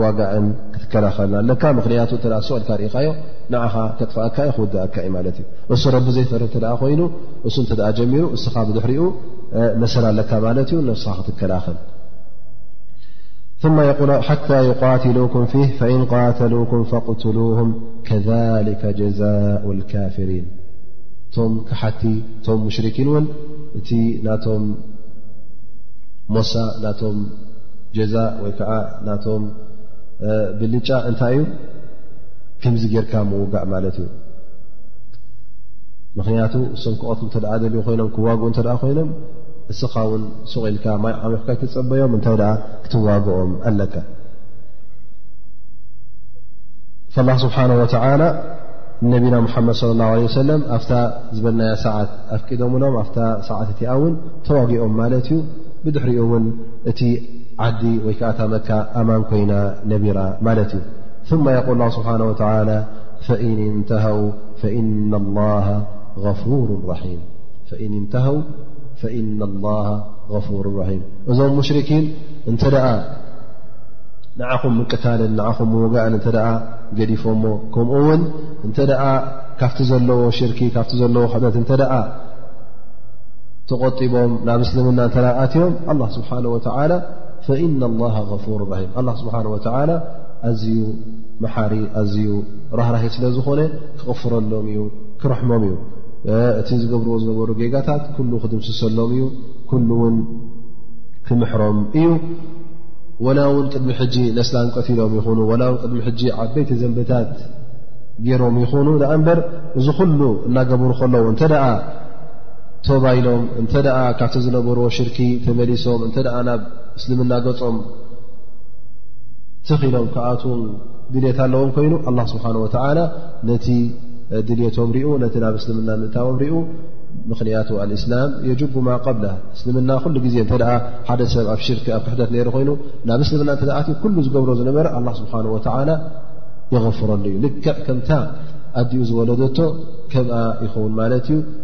ዋጋዕን ክትከላኸልና ኣለካ ምክንያቱ እተ ስዕልካ ርኢኻዮ ንዓኻ ከጥፍኣካ ዩ ክውድኣካ እዩ ማለት እዩ እሱ ረቢ ዘይፈር እተ ኮይኑ እሱ እተ ጀሚሩ እስኻ ብድሕሪኡ መሰል ኣለካ ማለት እዩ ነብስኻ ክትከላኸል ል ሓታ ይቃትሉኩም ፊ ፈእን ቃተሉኩም ፈቅትሉም ከሊከ ጀዛء ካፍሪን እቶም ክሓቲ እቶም ሙሽርኪን እውን እቲ ናቶም ሞሳ ናቶም ጀዛ ወይ ከዓ ናቶም ብልጫ እንታይ እዩ ከምዚ ጌርካ ምውጋእ ማለት እዩ ምክንያቱ እሶም ክቐት እተ ደልዩ ኮይኖም ክዋግ እተ ኮይኖም እስኻ ውን ሱቕ ኢልካ ማይ ዓሚክካ ይትፀበዮም እንታይ ኣ ክትዋግኦም ኣለካ ላ ስብሓን ወተላ ነቢና ሙሓመድ ለ ላ ለ ሰለም ኣብታ ዝበልናያ ሰዓት ኣፍቂዶምሎም ኣብታ ሰዓት እቲኣ እውን ተዋጊኦም ማለት እዩ ብድሕሪኡ እውን እቲ ዓዲ ወይ ከዓ እታ መካ ኣማን ኮይና ነቢራ ማለት እዩ ثመ የقል ላ ስብሓን ወተላ ፈኢን እንተሃው ፈኢና ላሃ غፉሩ ራሒም ፈኢን እንተሃው ፈኢና ላሃ غፉሩ ራሒም እዞም ሙሽርኪን እንተ ደኣ ንዓኹም ምቅታልን ንዓኹም ምውጋእን እንተ ደኣ ገዲፎሞ ከምኡ ውን እንተ ደኣ ካብቲ ዘለዎ ሽርኪ ካብቲ ዘለዎ ክሕደት እንተ ደኣ ተቆጢቦም ናብ እስልምና እተ ኣትዮም ኣላ ስብሓን ወተላ ፈኢና ላ غፉር ራሂም ኣላ ስብሓን ወተላ ኣዝዩ መሓሪ ኣዝዩ ራህራሂ ስለ ዝኾነ ክቕፍረሎም እዩ ክረሕሞም እዩ እቲ ዝገብርዎ ዝነበሩ ጌጋታት ኩሉ ክድምስሰሎም እዩ ኩሉ እውን ክምሕሮም እዩ ወላ እውን ቅድሚ ሕጂ ነስላን ቀትሎም ይኹኑ ወላ ውን ቅድሚ ሕጂ ዓበይቲ ዘንበታት ገይሮም ይኹኑ ዳኣ እምበር እዚ ኩሉ እናገበሩ ከለዉ እንተ ደኣ ቶባ ኢሎም እንተ ካብቲ ዝነበርዎ ሽርኪ ተመሊሶም እንተ ናብ እስልምና ገፆም ትኺኢሎም ክኣት ድልት ኣለዎም ኮይኑ ኣላ ስብሓን ወተላ ነቲ ድልቶም ርኡ ነቲ ናብ እስልምና ምእታዎም ርኡ ምኽንያቱ ኣልእስላም የጅቡ ማ ቀብላ እስልምና ኩሉ ግዜ እተ ሓደ ሰብ ኣብ ሽርክ ኣብ ክሕደት ነይሩ ኮይኑ ናብ እስልምና እተኣት ኩሉ ዝገብሮ ዝነበረ ኣላ ስብሓን ወተላ ይغፍረሉ እዩ ልክዕ ከምታ ኣዲኡ ዝወለደቶ ከምኣ ይኸውን ማለት እዩ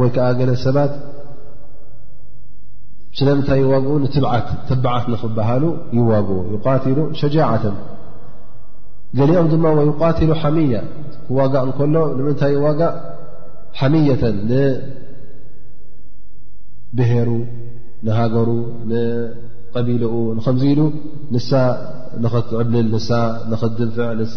ወይ ከዓ ገለ ሰባት ስለምንታይ ይዋግኡ ንትብዓት ተባዓት ንኽበሃሉ ይዋግኡ ይቃትሉ ሸጃዓተን ገሊኦም ድማ ወይቃትሉ ሓምያ ክዋጋእ እንከሎ ንምንታይ ይዋጋእ ሓምየተን ንብሄሩ ንሃገሩ ንቀቢልኡ ንከምዚ ኢሉ ንሳ ንኽትዕብልል ንሳ ንኽትድንፍዕ ንሳ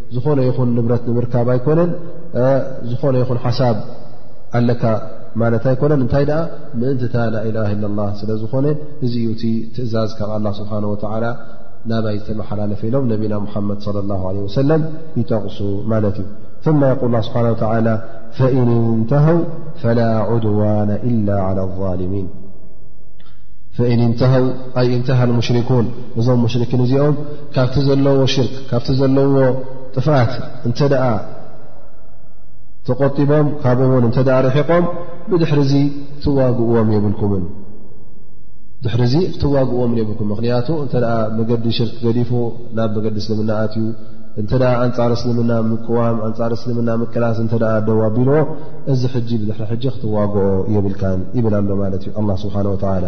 ዝኾነ ይኹን ንብረት ንምርካብ ኣይኮነን ዝኾነ ይኹን ሓሳብ ኣለካ ማለት ኣይኮነን እንታይ ደኣ ምእንቲ እታ ላኢላ ለ ላ ስለ ዝኾነ እዚ እዩ እቲ ትእዛዝ ካብ ኣላ ስብሓን ወተላ ናባይ ዝተመሓላለፈ ኢሎም ነቢና ሙሓመድ ለ ላ ለ ወሰለም ይጠቕሱ ማለት እዩ ማ የቁል ስብሓ ላ ፈኢን እንተሃው ፈላ ዑድዋነ ኢላ ላ ظልሚን ፈኢን እንተሃው ኣይ እንተሃ ሙሽሪኩን እዞም ሙሽርኪን እዚኦም ካብቲ ዘለዎ ሽርክ ካብቲ ዘለዎ ጥፍኣት እንተ ደኣ ተቖጢቦም ካብኡ እውን እንተ ደኣ ርሒቖም ብድሕሪ እዙ ትዋግእዎም የብልኩምን ድሕሪ እዙ ክትዋግእዎምን የብልኩም ምኽንያቱ እንተ መገዲ ሽርክ ገዲፉ ናብ መገዲ እስልምና ኣትዩ እንተ ኣንፃር እስልምና ምቅዋም ኣንፃር እስልምና ምቅላስ እንተ ደው ኣቢልዎ እዚ ሕጂ ብድሕሪ ሕጂ ክትዋግኦ የብልካን ይብል ኣሎ ማለት እዩ ኣላ ስብሓን ወተዓላ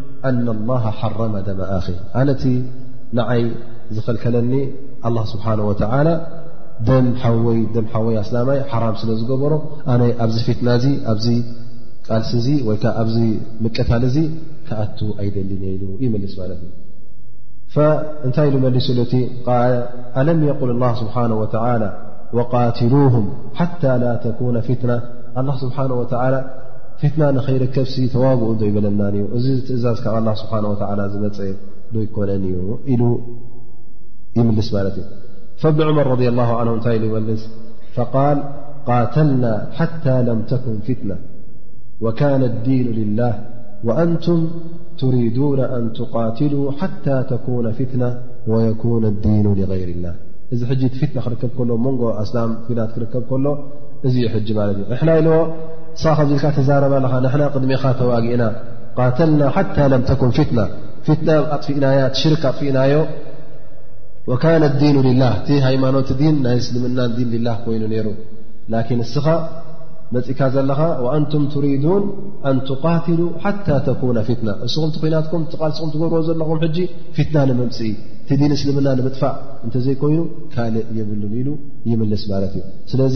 ኣና ላሃ ሓረመ ደመ ኣኺ ኣነቲ ንዓይ ዝኸልከለኒ ኣላ ስብሓን ወተላ ደም ሓወይ ደም ሓወይ ኣስላማይ ሓራም ስለ ዝገበሮ ኣነ ኣብዚ ፊትና እዚ ኣብዚ ቃልሲ እዚ ወይ ከዓ ኣብዚ ምቀታል እዚ ክኣቱ ኣይደሊን ኢሉ ይመልስ ማለት እዩ እንታይ ኢሉ መሊሱ ሉቲ ኣለም የቁል ላ ስብሓን ወተላ ወቃትሉሁም ሓታ ላ ተኩነ ፊትና ኣላ ስብሓን ወተላ ፊትና ንኸይርከብሲ ተዋግኡ ዶ ይበለናን እዩ እዚ ትእዛዝ ካብ ኣላ ስብሓን ወተላ ዝመፀ ዶ ይኮነን እዩ ኢሉ ይምልስ ማለት እዩ ፈብኒ ዑመር ረ ላ ን እንታይ ኢሉ ይመልስ ፈቃል ቃተልና ሓታ ለም ተኩን ፊትና ወካነ ዲኑ ልላህ ወኣንቱም ትሪዱና ኣን ትቃትሉ ሓታ ተኩነ ፊትና ወየኩነ ዲኑ ንغይር ላ እዚ ሕጂ ፊትና ክርከብ ከሎ መንጎ ኣስላም ፊናት ክርከብ ከሎ እዚ ሕጂ ማለት እዩ ሕና ኢልዎ ንስኻ ከምዚ ኢልካ ትዛረብ ኣለኻ ንሕና ቅድሚኻ ተዋጊእና ቃተልና ሓታ ለም ተኩን ፍትና ፍትና ኣጥፍእናያ ሽርክ ኣጥፍእናዮ ወካነ ዲኑ ልላህ እቲ ሃይማኖት ዲን ናይ እስልምና ዲን ልላ ኮይኑ ነይሩ ላኪን ንስኻ መፅእካ ዘለኻ ኣንቱም ትሪዱን ኣን ትቃትሉ ሓታ ተኩነ ፍትና እስኹም ቲ ኩናትኩም ትቃልስኹም ትገብርዎ ዘለኹም ሕጂ ፍትና ንምምፅኢ እቲ ዲን እስልምና ንምጥፋእ እንተዘይኮይኑ ካልእ የብሉን ኢሉ ይምልስ ማለት እዩ ስለዚ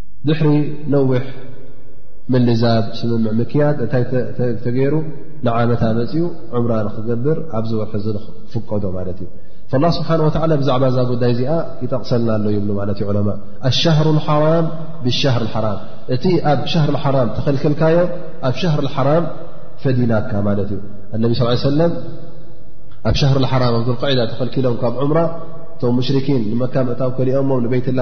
ድሕሪ ነዊሕ ምልዛብ ስምምዕ ምክያድ እታይ ተገይሩ ንዓመታ መፅኡ ዑምራ ንክገብር ኣብዚ ወርሒ ዚ ፍቀዶ ማለት እዩ ላ ስብሓን ወላ ብዛዕባ እዛ ጉዳይ እዚኣ ይጠቕሰልና ኣሎ ይብሉ ማለት እዩ ዑለማ ኣሻር ሓራም ብሻር ሓራም እቲ ኣብ ሻር ሓራም ተኸልክልካዮ ኣብ ሻር ሓራም ፈዲናካ ማለት እዩ ኣነቢ ስ ሰለም ኣብ ሻር ሓራም ኣብዙልቃዒዳ ተኸልኪሎም ካብ ዑምራ እቶም ሙሽርኪን ንመካ ምእታው ከሊኦሞ ንቤትላ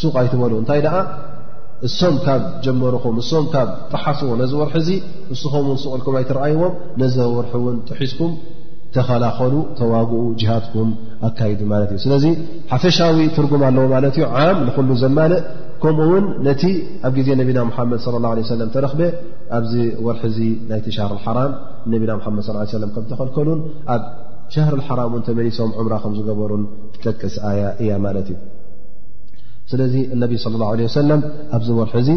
ሱቕ ኣይትበሉ እንታይ ደኣ እሶም ካብ ጀመርኹም እሶም ካብ ጠሓስዎ ነዚ ወርሒ እዚ ንስኹም ውን ስቕልኩም ኣይትረኣይዎም ነዚ ወርሒ እውን ጥሒስኩም ተኸላኸሉ ተዋግኡ ጅሃትኩም ኣካይዱ ማለት እዩ ስለዚ ሓፈሻዊ ትርጉም ኣለዎ ማለት እዩ ዓም ንኩሉ ዘማልእ ከምኡ ውን ነቲ ኣብ ግዜ ነቢና ሓመድ ለ ላ ሰለም ተረክበ ኣብዚ ወርሒ እዚ ናይቲ ሻር ሓራም ነቢና ሓመድ ሰለም ከምተኸልከሉን ኣብ ሻር ሓራም ን ተመሊሶም ዕምራ ከምዝገበሩን ትጠቅስ ኣያ እያ ማለት እዩ ስለዚ እነቢ ስለ ላ ለ ወሰለም ኣብዚ ወርሒ እዚ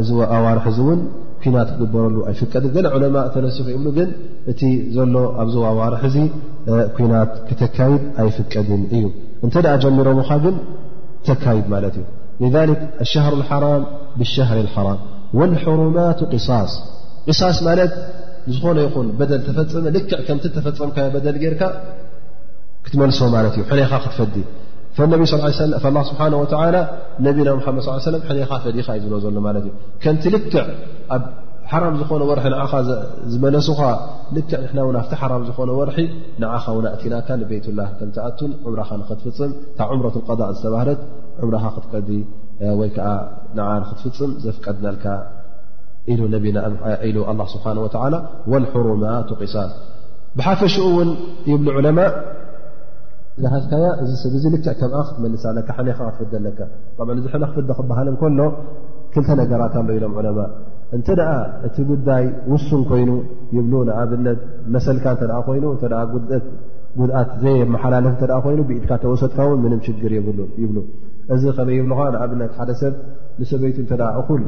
እዚ ኣዋርሒ እዚ እውን ኩናት ክግበረሉ ኣይፍቀድን ገለ ዑለማ ተነሲኹ ይብሉ ግን እቲ ዘሎ ኣብዚ ኣዋርሒ እዚ ኩናት ክተካይድ ኣይፍቀድን እዩ እንተ ደኣ ጀሚሮምኻ ግን ተካይድ ማለት እዩ ذሊክ ኣሻሃር ሓራም ብሻሃር ሓራም ወልሕሩማት ቅሳስ ቅሳስ ማለት ዝኾነ ይኹን በደል ተፈፀመ ልክዕ ከምቲ ተፈፀምካዮ በደል ጌርካ ክትመልሶ ማለት እዩ ሕኔኻ ክትፈዲ ነቢ ስ ስብሓን ወላ ነቢና ሓመድ ስ ሰለም ሕኔኻ ፈዲኻ እዩ ዝብሎ ዘሎ ማለት እዩ ከምቲ ልክዕ ኣብ ሓራም ዝኾነ ወርሒ ንዓኻ ዝመለሱኻ ልክዕ ንሕና ውን ኣብቲ ሓራም ዝኾነ ወርሒ ንዓኻ ውን ኣእቲናካ ንቤትላ ከምትኣቱን ዕምራኻ ንክትፍፅም እታ ዕምረት ቀዳእ ዝተባህለት ዕምራኻ ክትቀዲ ወይ ከዓ ንዓ ንክትፍፅም ዘፍቀድናልካ ኢሉ ነቢና ኢሉ ኣላ ስብሓን ወላ ወልሕሩማቱ ቂሳስ ብሓፈሽኡ እውን ይብሉ ዑለማ ዝሃዝካያ እዚ ሰብ እዚ ልክዕ ከም ክትመልስ ኣለካ ሕነ ከ ክትፍደ ኣለካ ብ እዚ ሕነ ክፍደ ክበሃል እንከሎ ክልተ ነገራት ኣሎ ኢሎም ዕለማ እንተ ደኣ እቲ ጉዳይ ውሱን ኮይኑ ይብሉ ንኣብነት መሰልካ እተ ኮይኑ ጉድኣት ዘየመሓላለፍ እተ ኮይኑ ብኢድካ ተወሰጥካ እውን ምንም ሽግር የብሉ ይብሉ እዚ ከመይ ይብልኻ ንኣብነት ሓደ ሰብ ንሰበይቱ እተ እኹል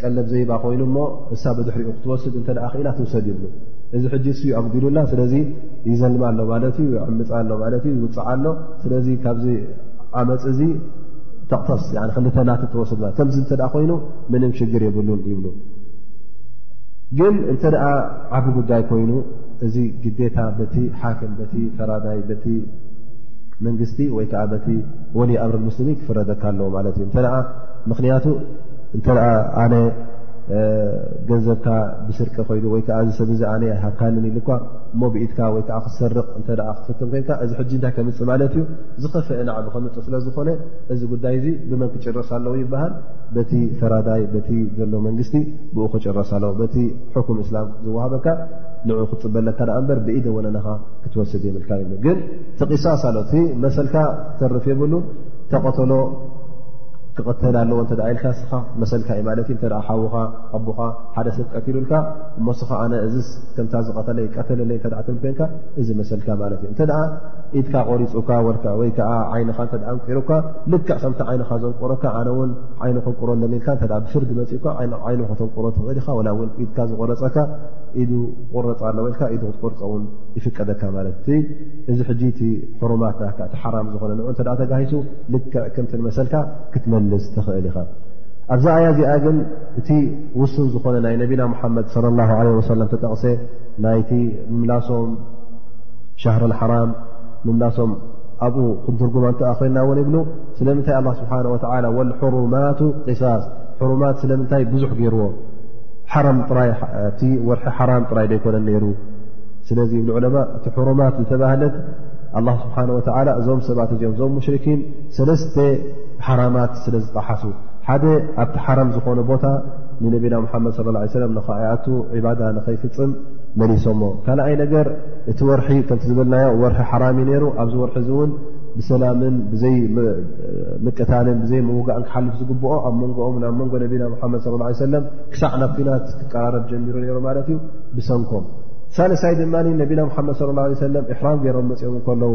ቀለብ ዘይባ ኮይኑ እሞ እሳ ብድሕሪኡ ክትወስድ እተ ክኢላ ትውሰድ ይብሉ እዚ ሕጂ ዩ ኣጉዲሉና ስለዚ ይዘልማ ኣሎ ማለት እዩ ይዕምፃ ኣሎ ማለት እዩ ይውፅዓ ኣሎ ስለዚ ካብዚ ዓመፅ እዚ ተቕተስ ክልተናት ተወስድ ከምዚ እተ ኮይኑ ምንም ሽግር የብሉን ይብሉ ግን እንተ ደኣ ዓቢ ጉዳይ ኮይኑ እዚ ግዴታ በቲ ሓክም በቲ ፈራዳይ በቲ መንግስቲ ወይ ከዓ በቲ ወል ኣብሪ ሙስሊሚ ክፍረደካ ኣለዎ ማለት እዩ እተ ምክንያቱ እንተ ኣነ ገንዘብካ ብስርቂ ኮይኑ ወይከዓ እዚ ሰብ እዚ ኣነ ሃካንን ኢሉ እኳ እሞ ብኢድካ ወይ ከዓ ክትሰርቕ እተ ክትፍትን ኮንካ እዚ ሕጂ እንታይ ከምፅእ ማለት እዩ ዝኸፍአ ናዕቢ ከምፅእ ስለ ዝኾነ እዚ ጉዳይ እዚ ብመን ክጭረስ ኣለዉ ይበሃል በቲ ፈራዳይ በቲ ዘሎ መንግስቲ ብኡ ክጭረስ ኣለዎ በቲ ሕኩም እስላም ዝወሃበካ ንዑ ክፅበለካ ዳኣ እምበር ብኢደ ወነናኻ ክትወስድ የብልካ ይብ ግን ትቂሳስ ኣሎ እቲ መሰልካ ክተርፍ የብሉ ተቐተሎ ክቐተል ኣለዎ እተ ኢልካ ስኻ መሰልካ እዩ ማለት እዩ እተ ሓዉኻ ኣቦኻ ሓደ ሰብ ቀትሉልካ እሞስኻ ኣነ እዚ ከምታ ዝቐተለ ይቀተለለይ እተ ትብል ኮንካ እዚ መሰልካ ማለት እዩ እተ ኢድካ ቆሪፁካ ወይ ከዓ ዓይንኻ እተ ኣንቂሩካ ልክዕ ከምቲ ዓይንኻ ዘንቆረካ ኣነ ውን ዓይኑ ከንቁሮ ኣለኒ ኢልካ እተ ብፍርዲ መፅኡካ ዓይኑ ከተንቁሮ ትኽእል ኢኻ ላ ውን ኢድካ ዝቆረፀካ ኢዱ ክቁረፅ ኣለዎ ኢልካ ኢዱ ክትቆርፆ ውን ይፍቀደካ ማለት እቲ እዚ ሕጂ እቲ ሕሩማት ናካ እቲ ሓራም ዝኾነ ን እተ ተጋሂሱ ልክዕ ከምቲ መሰልካ ክትመልስ ትኽእል ኢኻ ኣብዛ ኣያ እዚኣ ግን እቲ ውሱን ዝኾነ ናይ ነቢና ሙሓመድ ለ ላ ለ ወሰለም ተጠቕሰ ናይቲ ምምላሶም ሻሃር ሓራም ምምላሶም ኣብኡ ክንትርጉማ እንተኣ ኮይና እውን ይብሉ ስለምንታይ ኣላ ስብሓን ወላ ወልሕሩማቱ ቅሳስ ሕሩማት ስለምንታይ ብዙሕ ገይርዎ ሓራም ጥራይ እቲ ወርሒ ሓራም ጥራይ ዘይኮነ ነይሩ ስለዚ ይብሉ ዕለማ እቲ ሕሩማት ዝተባህለት ኣላ ስብሓን ወላ እዞም ሰባት እዚኦም እዞም ሙሽርኪን ሰለስተ ሓራማት ስለ ዝጠሓሱ ሓደ ኣብቲ ሓራም ዝኾነ ቦታ ንነቢና ሙሓመድ ለ ላ ሰለም ንኸኣይኣቱ ዒባዳ ንኸይፍፅም መሊሶሞ ካልኣይ ነገር እቲ ወርሒ ከምቲ ዝበልናዮ ወርሒ ሓራም እዩ ነይሩ ኣብዚ ወርሒ እዚ እውን ብሰላምን ብዘይ ምቅታልን ብዘይ ምውጋእን ክሓልፍ ዝግብኦ ኣብ መንጎኦም ናብ መንጎ ነቢና ሓመድ ለ ላ ሰለም ክሳዕ ናብ ኩናት ክቀራረብ ጀሚሩ ነይሩ ማለት እዩ ብሰንኮም ሳልሳይ ድማ ነቢና ሓመድ ለ ላ ሰለም እሕራም ገይሮም መፅኦም ከለዉ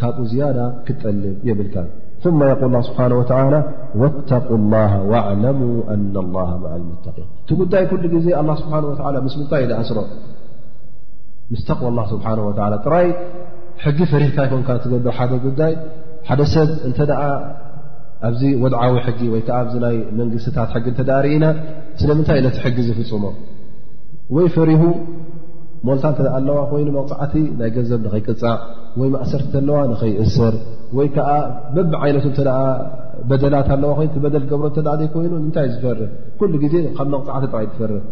ካብኡ ዝያዳ ክትጠልብ የብልካ ثመ የقል ላ ስብሓ ወ ወተق ላ ወኣዕለሙ ኣና ላ ማዓ ልሙተقን እቲ ጉዳይ ኩሉ ግዜ ኣላ ስብሓ ወ ምስ ምንታይ ዳኣስሮ ምስ ተቕዋ ላ ስብሓ ወ ጥራይ ሕጊ ፈሪህካ ይኮንካ ትገብር ሓደ ጉዳይ ሓደ ሰብ እንተ ኣብዚ ወድዓዊ ሕጊ ወይ ከዓ ኣዚ ናይ መንግስትታት ሕጊ እተ ርእና ስለምንታይ ነቲ ሕጊ ዝፍፅሞ ወይ ፈሪሁ ሞልታ እተ ኣለዋ ኮይኑ መቕፃዕቲ ናይ ገንዘብ ንኸይቅፃዕ ወይ ማእሰርቲ ተለዋ ንኸይእሰር ወይ ከዓ በብ ዓይነቱ እተ በደላት ኣለዋ ኮይ በደል ገብሮ እተ ዘይኮይኑ እንታይ ዝፈርህ ኩሉ ግዜ ካብ መቕፃዕቲ ጥራይ ትፈርህ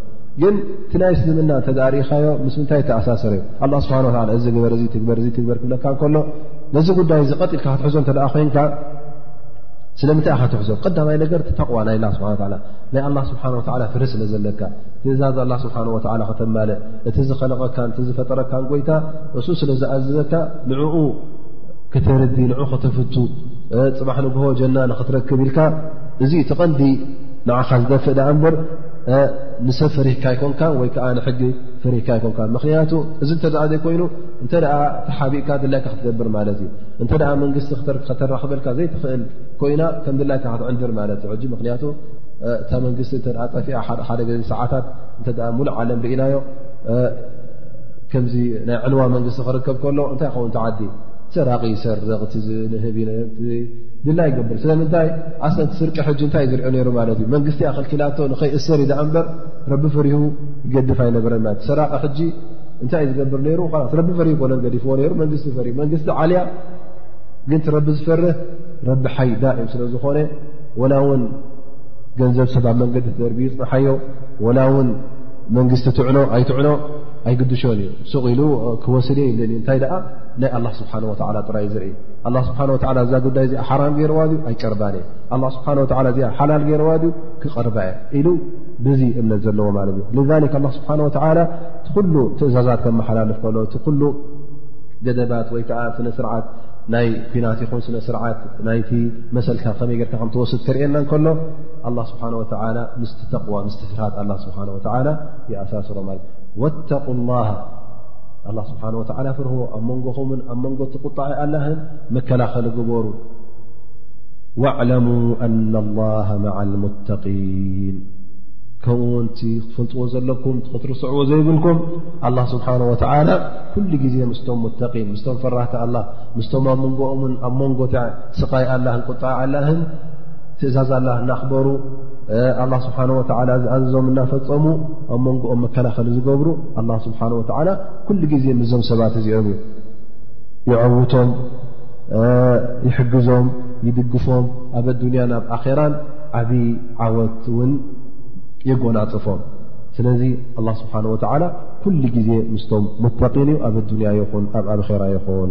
ግን እቲ ናይ እስልምና ተዳሪኻዮ ምስ ምንታይ ተኣሳሰረ ዩ ኣላ ስብሓን ላ እዚ ግበር እ ትግበር እ ትግበር ክብለካ ከሎ ነዚ ጉዳይ እዚ ቀጢልካ ክትሕዞ እተ ኮይንካ ስለምንታይ ኢ ክትሕዞ ቀዳማይ ነገር ተቕዋ ናይ ላ ስብሓ ላ ናይ ኣላ ስብሓን ወላ ፍር ስለ ዘለካ ትእዛዝ ኣላ ስብሓን ወላ ከተማልእ እቲ ዝኸለቐካን እቲ ዝፈጠረካን ጎይታ እሱ ስለ ዝኣዘዘካ ንዕኡ ክተርዲ ንኡ ከተፍቱ ፅባሕ ንግሆ ጀና ንክትረክብ ኢልካ እዚ እቲ ቐንዲ ንዓኻ ዝደፍእ ዳኣ እምበር ንሰብ ፈሪሕካ ይኮንካ ወይ ከዓ ንሕጊ ፈሪሕካ ይኮንካ ምክንያቱ እዚ እተ ዘይኮይኑ እንተ ተሓቢእካ ድላይካ ክትገብር ማለት እዩ እንተ መንግስቲ ከተራክበልካ ዘይትኽእል ኮይና ከም ድላይካ ክትዕንድር ማለት እዩ ሕ ምክንያቱ እታ መንግስቲ ጠፊኣ ሓደ ዜ ሰዓታት እተ ሙሉእ ዓለም ርኢናዮ ከምዚ ናይ ዕልዋ መንግስቲ ክርከብ ከሎ እንታይ ኸውን ትዓዲ ሰራቂ ይሰርቕ እቲ ዝንህብ ድላይ ይገብር ስለምንታይ ኣሰቲ ስርቂ ሕጂ እንታይ ዝርኦ ነይሩ ማለት እዩ መንግስቲ ኣክልኪላቶ ንኸይእሰር ዩ ዳኣንበር ረቢ ፈሪሁ ይገድፍ ኣይነበረ ማለት ዩ ሰራቂ ሕጂ እንታይ እዩ ዝገብር ነይሩ ረቢ ፈሪሁ ኮነ ገዲፍዎ ነይሩ መንግስቲ ፈር መንግስቲ ዓልያ ግን ቲ ረቢ ዝፈርህ ረቢ ሓይ ዳእም ስለ ዝኾነ ወላ እውን ገንዘብ ሰብ ኣብ መንገዲ ተደርብዩ ፅንሓዮ ወላ ውን መንግስቲ ትዕኖ ኣይትዕኖ ኣይግድሾን እዩ ሱቕ ኢሉ ክወስድ እየ ይብለኒ እንታይ ደኣ ናይ ኣላ ስብሓን ወላ ጥራይ ዝርኢ ኣላ ስብሓን ወላ እዛ ጉዳይ እዚኣ ሓራም ገይርዋ ድዩ ኣይቀርባን እየ ኣላ ስብሓን ወላ እዚኣ ሓላል ገይርዋ ድዩ ክቐርባ እየ ኢሉ ብዙ እምነት ዘለዎ ማለት እዩ ልዛሊክ ኣላ ስብሓን ወላ እቲ ኩሉ ትእዛዛት ከመሓላልፍ ከሎ እቲ ኩሉ ገደባት ወይ ከዓ ስነ ስርዓት ናይ ኩናት ይኹን ስነ ስርዓት ናይቲ መሰልካ ከመይ ጌርካ ከምትወስድ ከርእየና ከሎ ኣላ ስብሓን ወላ ምስ ተቕዋ ምስ ፍርሃት ኣላ ስብሓን ወተላ ይኣሳስሮ ማለት ወተቁ ላሃ ኣላ ስብሓን ወተላ ፍርህዎ ኣብ መንጎኹምን ኣብ መንጎ እቲ ቁጣዐ ኣላህን መከላኸሊ ግበሩ ዋዕለሙ ኣና ላሃ ማዓ ልሙተቒን ከምኡ ውን እቲ ክትፈልጥዎ ዘለኩም ክትርስዕዎ ዘይብልኩም ኣላ ስብሓን ወተላ ኩሉ ግዜ ምስቶም ሙተቒን ምስቶም ፈራህቲ ኣላ ምስቶም ኣብ መንጎኦምን ኣብ መንጎ ስቓይ ኣላህን ቁጣዐ ኣላህን ትእዛዝ ኣላ እናኽበሩ ኣላ ስብሓን ወላ ዝኣዘዞም እናፈፀሙ ኣብ መንጎኦም መከላኸሊ ዝገብሩ ኣላ ስብሓን ወላ ኩሉ ግዜ ምስዞም ሰባት እዚኦም እዩ ይዐውቶም ይሕግዞም ይድግፎም ኣብ ኣዱንያ ናብ ኣኼራን ዓብዪ ዓወት እውን የጎናፅፎም ስለዚ ኣላ ስብሓን ወላ ኩሉ ግዜ ምስቶም ሙተቒን እዩ ኣብ ኣዱንያ ይኹን ኣብ ኣራ ይኹን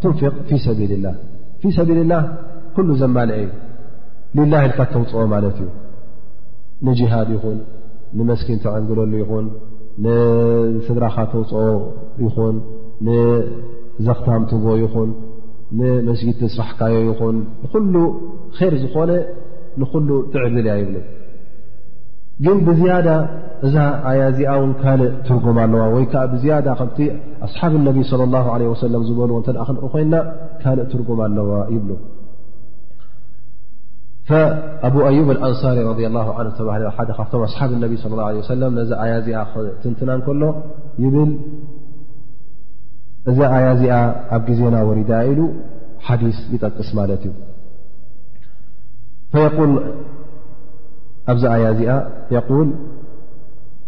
ትንፊቕ ፊ ሰቢልላ ፊ ሰቢልላህ ኩሉ ዘማልአ እዩ ሊላ ኢልካ ተውፅኦ ማለት እዩ ንጅሃድ ይኹን ንመስኪን ተዕንግለሉ ይኹን ንስድራኻ ተውፅኦ ይኹን ንዘኽታም ትቦ ይኹን ንመስጊድ ተስፋሕካዮ ይኹን ንኩሉ ር ዝኾነ ንኩሉ ትዕብልያ ይብሉ ግን ብዝያዳ እዛ ኣያ እዚኣ ውን ካልእ ትርጉም ኣለዋ ወይከዓ ብዝያዳ ከምቲ ኣስሓብ ነቢ صለ ላ ለ ወሰለም ዝበልዎ እተ ክንርኢ ኮይና ካልእ ትርጉም ኣለዋ ይብሉ ኣቡ ኣዩብ ኣንሳሪ ረ ላ ተባሂ ሓደ ካብቶም ኣስሓብ ነቢ ለ ላ ለ ሰለም ነዚ ኣያ እዚኣ ትንትና ከሎ ይብል እዛ ኣያ እዚኣ ኣብ ግዜና ወሪዳ ኢሉ ሓዲስ ይጠቅስ ማለት እዩ ፈል ኣብዚ ኣያ እዚኣ የል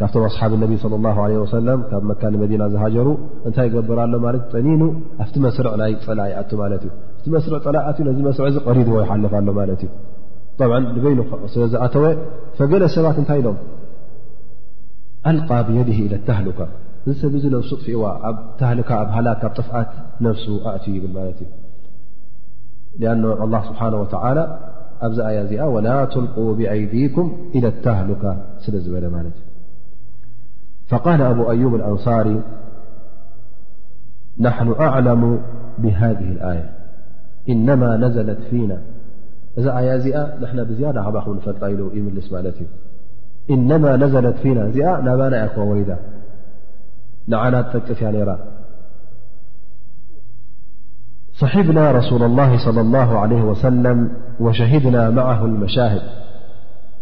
ካብቶም ኣስሓብ ነቢ صለ ላ ለ ወሰለም ካብ መካ ንመዲና ዝሃጀሩ እንታይ ይገብር ኣሎ ማለት ዩ ጠኒኑ ኣብቲ መስርዕ ናይ ፀላእ ይኣቱ ማለት እዩ እቲ መስርዕ ፀላእ ኣትዩ ነዚ መስርዕ እዚ ቀሪድዎ ይሓልፍ ኣሎ ማለት እዩ ብ ንበይኑ ስለ ዝኣተወ ፈገለ ሰባት እንታይ ኢሎም ኣልቃ ብየድ ኢለ ታህሉካ እዚ ሰብ እዚ ነብሱ ጥፍእዋ ኣብ ታህልካ ኣብ ሃላ ካብ ጥፍኣት ነብሱ ኣእትዩ ይብል ማለት እዩ ኣን ኣላ ስብሓን ወተላ ኣብዚ ኣያ እዚኣ ወላ ትልቁ ብኣይዲኩም ኢለ ታህሉካ ስለዝበለ ማት እዩ فقال أبو أيوب الأنصاري نحن أعلم بهذه الآية إنما نزلت فينا نن بزياةلإنما نزلت فينا نادرا صحبنا رسول الله صلى الله عليه وسلم وشهدنا معه المشاهد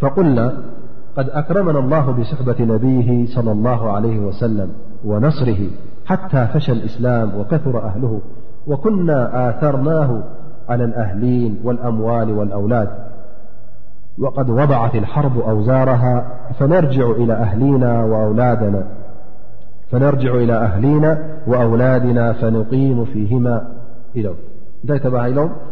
فقلنا قد أكرمنا الله بصحبة نبيه صلى الله عليه وسلم ونصره حتى فشى الإسلام وكثر أهله وكنا آثرناه على الأهلين والأموال والأولاد وقد وضعت الحرب أوزارها فنرجع إلى أهلينا وأولادنا فنርጅع إلى ኣህሊና وኣውላድና فنقሙ ፊهማ ኢሎም እንታይ ተባሂሎም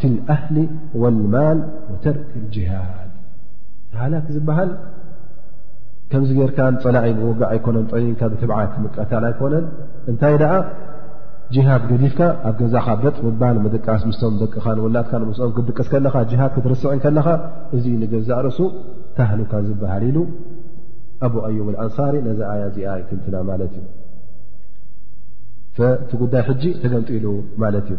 ፊ ኣህሊ ወልማል ወተርክ ጅሃድ ሃላክ ዝበሃል ከምዚ ጌርካ ፀላኢ ምውጋዕ ኣይኮነን ጠኒንካ ብትብዓት ምቀታል ኣይኮነን እንታይ ደኣ ጅሃድ ገዲፍካ ኣብ ገዛኻ በጥ ምባል ምድቃስ ምስቶም ደቅኻ ንወላትካ ንምስኦም ክትድቅስ ከለኻ ጅሃድ ክትርስዕን ከለኻ እዚ ንገዛእ ርእሱ ታህሉካ ዝበሃል ኢሉ ኣቡ ኣዩም ኣንሳሪ ነዚ ኣያ እዚኣ ይትንትና ማለት እዩ እቲ ጉዳይ ሕጂ ተገምጢሉ ማለት እዩ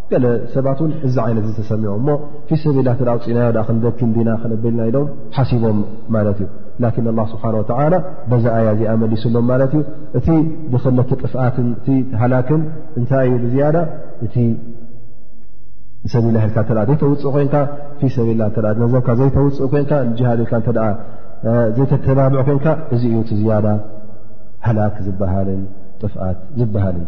ገለ ሰባት ውን እዚ ዓይነት እ ተሰሚዖም እሞ ፊ ሰቢላ ተ ውፅኢናዮ ክንደኪ ዲና ክንብልና ኢሎም ሓሲቦም ማለት እዩ ላኪን ላ ስብሓን ወተላ በዛ ኣያ እዚኣ መሊሱሎም ማለት እዩ እቲ ብክለቲ ጥፍኣትን እ ሃላክን እንታይ እዩ ብዝያዳ እቲ ሰቢላ ህልካ ተ ዘይተውፅእ ኮንካ ፊ ሰቢላ ተ ነዘብካ ዘይተውፅእ ኮንካ ንጅሃድ ልካ እተ ዘይተተባብዕ ኮንካ እዚ እዩ እቲ ዝያዳ ሃላክ ዝበሃልን ጥፍኣት ዝበሃልን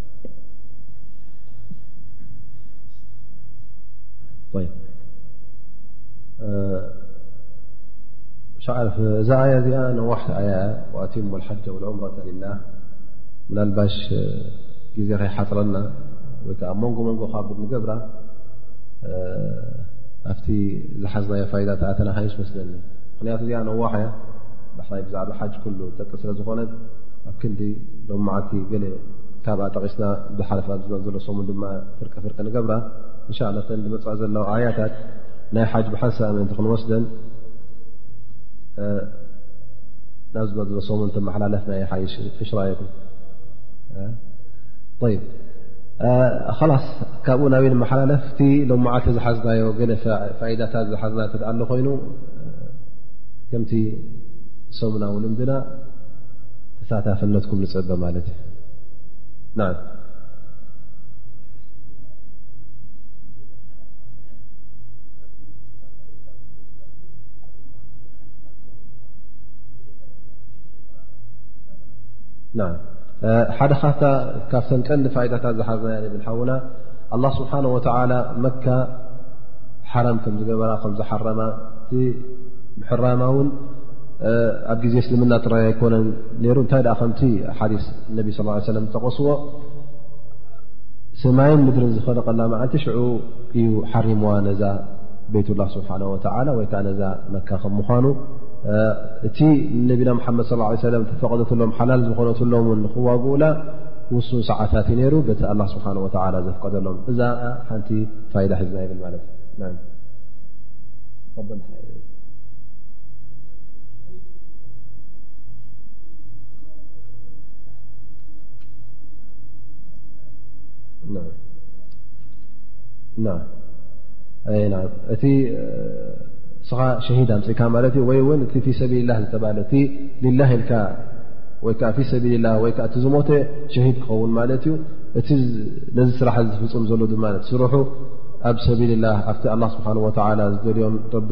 እዛ ኣያ እዚኣ ነዋሕቲ ኣያ ኣቲሙ ሓጃ ዑምረተ ላ ምናልባሽ ግዜ ከይሓፅረና ወይከዓ መንጎ መንጎ ካብ ንገብራ ኣብቲ ዝሓዝናዮ ፋይዳት ኣተናካይሽ መስለኒ ምክንያቱ እዚኣ ነዋሕ እያ ባሕይ ብዛዕባ ሓጅ ኩሉ ጠቂ ስለዝኮነት ኣብ ክንዲ ሎም መዓልቲ ገለ ካብኣ ጠቂስና ብሓለፍ ኣብ ዝመፅ ዘሎ ሰሙን ድማ ፍርቂ ፍርቂ ንገብራ እንሻ ላ ተን ዝመፅኣ ዘለዉ ኣያታት ናይ ሓጅ ብሓንሳ ምእንቲ ክንወስደን ናብ ዝመፅ ዘሎ ሰሙን ተመሓላለፍ ናይ ሓይሽ ፍሽራየኩም ይ ላስ ካብኡ ናበ መሓላለፍ እቲ ሎም መዓልቲ ዝሓዝናዮ ገለ ፋይዳታት ዝሓዝና እ ኣሎ ኮይኑ ከምቲ ሰሙናዊ ልምድና ተሳታፍነትኩም ንፀበ ማለት እዩ ና ሓደ ካፍታ ካብተን ቀንዲ ፋይዳታት ዝሓዝናያ ብል ሓውና ኣላ ስብሓን ወተላ መካ ሓራም ከምዝገበራ ከምዝሓረማ እቲ ምሕራማ እውን ኣብ ግዜ እስልምና ጥራይ ኣይኮነን ነይሩ እንታይ ደኣ ከምቲ ሓዲስ ነቢ ስ ሰለም ዝጠቐስዎ ሰማይን ምድርን ዝኸለቀላ መዓልቲ ሽዑ እዩ ሓሪምዋ ነዛ ቤትላ ስብሓን ወተላ ወይ ከዓ ነዛ መካ ከም ምኳኑ እቲ ነቢና ሓመድ ስ ሰለም ተፈቐደትሎም ሓላል ዝኾነትሎም ን ንክዋግኡላ ውሱን ሰዓታት እዩ ነይሩ በቲ ኣላ ስብሓን ወተላ ዘፍቀደሎም እዛ ሓንቲ ፋይዳ ሕዝና ይብል ማለት እዩ እቲ ስኻ ሸሂድ ኣምፅካ ማለት እዩ ወይ እውን እቲ ፊ ሰብልላ ዝተባለ እቲ ልላ ኢልካ ወይከዓ ፊ ሰብልላ ወይዓ እቲ ዝሞተ ሸሂድ ክኸውን ማለት እዩ እቲ ነዚ ስራሕ ዝፍፅም ዘሎ ድማ ስርሑ ኣብ ሰብልላ ኣብቲ ኣላ ስብሓን ወተላ ዝደልዮን ረቢ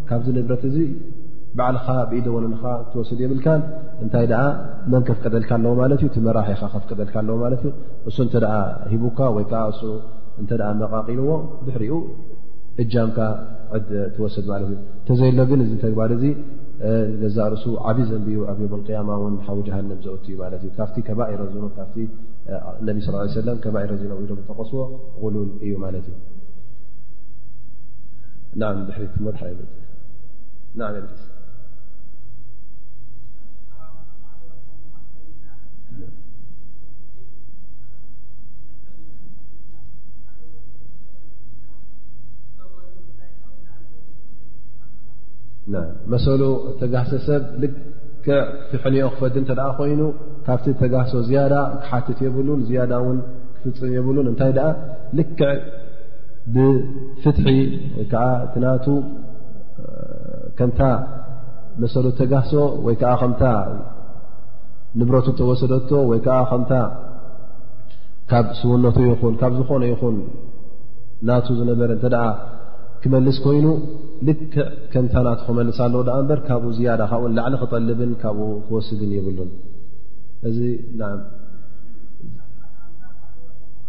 ካብዚ ንብረት እዚ ባዕልኻ ብኢደ ወለንኻ ትወስድ የብልካን እንታይ ደኣ መን ከፍቀደልካ ኣለዎ ማለት እዩ እቲ መራሒኻ ከፍቀደልካ ኣለዎ ማለት እዩ እሱ እንተ ሂቡካ ወይ ከዓ እሱ እንተ መቓቒልዎ ድሕሪኡ እጃምካ ዕድ ትወስድ ማለት እዩ እንተዘይሎ ግን እዚ ተግባር እዚ ገዛእ ርእሱ ዓብ ዘንብ እዩ ኣብ ዮም ቅያማ ውን ሓዊ ጃሃንም ዘውት እዩ ማለት እዩ ካብቲ ከባኢረ ዝኑ ካብ ነቢ ስ ሰለም ከባኢረ ዝኑ ኢሎም ዝተቐስዎ ሉል እዩ ማለት እዩ መሰሉ ተጋሰ ሰብ ልክ ፍሕንኦ ክፈዲ እተ ኮይኑ ካብቲ ተጋሶ ዝያዳ ክሓትት የብሉን ዝያዳ ውን ክፍፅም የብሉን እንታይ ል ብፍትሒ ወይ ከዓ እቲ ናቱ ከምታ መሰሉ ተጋህሶ ወይ ከዓ ከምታ ንብረቱ ተወሰደቶ ወይ ከዓ ከምታ ካብ ስውነቱ ይኹን ካብ ዝኾነ ይኹን ናቱ ዝነበረ እንተ ደኣ ክመልስ ኮይኑ ልክዕ ከምታ ናቱ ክመልስ ኣለዎ ደኣ እምበር ካብኡ ዝያዳ ካብኡ ንላዕሊ ክጠልብን ካብኡ ክወስድን ይብሉን እዚ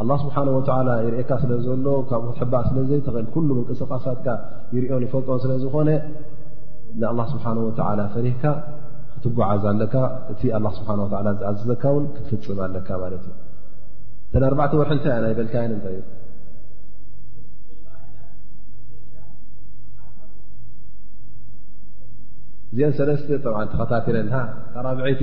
ኣላ ስብሓን ወተላ ይርእካ ስለ ዘሎ ካብኡ ክትሕባእ ስለ ዘይትኽእል ኩሉ ምንቅስቃሳትካ ይርኦን ይፈልጦን ስለ ዝኾነ ንኣላ ስብሓን ወተላ ፈሪህካ ክትጓዓዝ ኣለካ እቲ ኣላ ስብሓን ወላ ዝኣዘዘካ እውን ክትፍፅም ኣለካ ማለት እዩ እተ ኣርባዕተ ወርሒ እንታይ እያ ናይ በልካየን እንታይ እዩ እዚአን ሰለስተ ብ ተኸታትለን ራብዐይቲ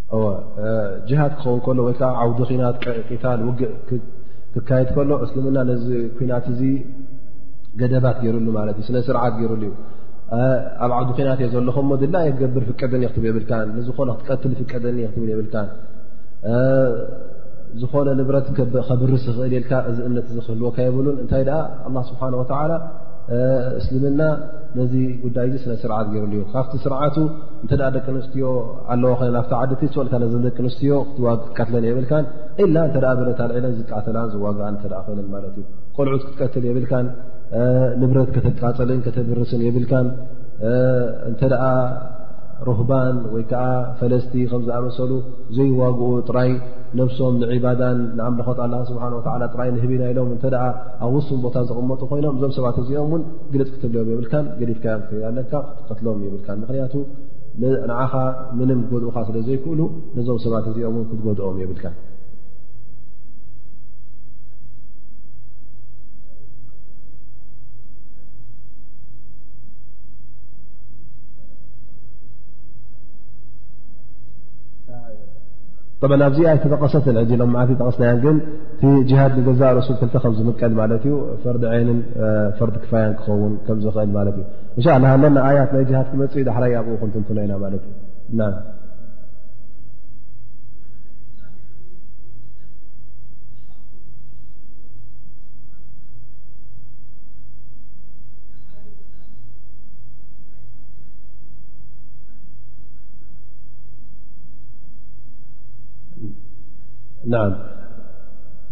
ጅሃድ ክኸውን ከሎ ወይ ከዓ ዓውዲ ኺናት ቂታል ውግእ ክካየድ ከሎ እስልምና ነዚ ኩናት እዚ ገደባት ገይሩሉ ማለት እዩ ስነ ስርዓት ገይሩሉ እዩ ኣብ ዓውዲ ኩናት እየ ዘለኹ ሞ ድላ የ ክገብር ፍቀደኒ ክትብ የብልካ ንዝኾነ ክትቀትል ፍቀደኒ ክትብል የብልካ ዝኾነ ንብረት ከብርስ ይኽእል የልካ እዚ እምነት እዚ ክህልወካ የብሉን እንታይ ደኣ ኣላ ስብሓን ወተዓላ እስልምና ነዚ ጉዳይ እዚ ስነ ስርዓት ገይሩሉ እዩ ካብቲ ስርዓቱ እንተ ደቂ ኣንስትዮ ኣለዎ ከ ኣብቲ ዓድቲ ፅወልካ ነዘን ደቂ ኣንስትዮ ክትዋቀትለን የብልካን ኢላ እተ ብረት ኣልዒለን ዝቃተላን ዝዋግኣን እተ ኮይነን ማለት እዩ ቆልዑት ክትቀትል የብልካን ንብረት ከተቃፅልን ከተብርስን የብልካን እንተ ሩህባን ወይ ከዓ ፈለስቲ ከም ዝኣመሰሉ ዘይዋግኡ ጥራይ ነብሶም ንዒባዳን ንኣምልኾት ኣላ ስብሓ ወላ ጥራይ ንህቢና ኢሎም እተ ኣብ ውሱን ቦታ ዝቕመጡ ኮይኖም እዞም ሰባት እዚኦም እውን ግልፅ ክትብልዮም የብልካን ገዲፍካዮም ኣለካ ክትቀትሎም የብልካን ምክንያቱ ንዓኻ ምንም ጎድኡኻ ስለ ዘይክእሉ ነዞም ሰባት እዚኦም ን ክትጎድኦም የብልካ ኣብዚ ኣይተጠቀሰት ሎም ዓ ጠቀስናያ ግን ጅሃድ ንገዛእ ርእሱ ክልተ ከም ዝምቀል ማለት ዩ ፈርዲ ዓይንን ፈርዲ ክፋያን ክኸውን ከምዝኽእል ማለት እዩ እንሻ ላ ኣለና ኣያት ናይ ጅሃት ክመፅ ዩ ዳሕራይ ኣብኡ ክንትንትኖ ኢና ማለት እዩ ና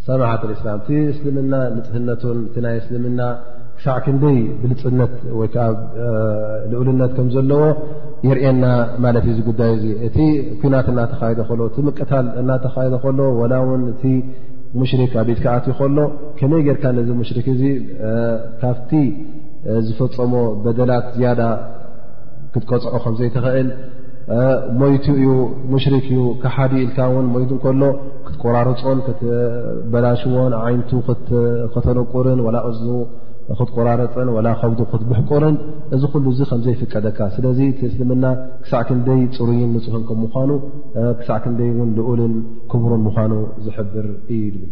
ሰማሓት እስላም እቲ እስልምና ንፅህነቱን እቲ ናይ እስልምና ክሳዕ ክንደይ ብልፅነት ወይ ከዓ ልኡልነት ከም ዘለዎ የርእየና ማለት እዩ። እዚ ጉዳይ እዚ እቲ ኩናት እናተኻየደ ከሎ እቲ ምቅታል እናተኻየደ ከሎ ወላ እውን እቲ ሙሽሪክ ኣብ ኢድ ክኣት ከሎ ከመይ ጌርካ ነዚ ሙሽሪክ እዚ ካብቲ ዝፈፀሞ በደላት ዝያዳ ክትቀፅዖ ከም ዘይትኽእል ሞይቱ እዩ ሙሽሪክ እዩ ካሓዲ ኢልካ እውን ሞይቱ ከሎ ክትቆራርፆን ክትበላሽዎን ዓይነቱ ከተነቁርን ዋላ እዝኑ ክትቆራረፅን ዋላ ከብዱ ክትብሕቁርን እዚ ኩሉ እዚ ከምዘይፍቀደካ ስለዚ እቲ እስልምና ክሳዕ ክንደይ ፅሩይን ንፅህን ከም ምኳኑ ክሳዕ ክንደይ እውን ልኡልን ክቡሩን ምኳኑ ዝሕብር እዩ ብል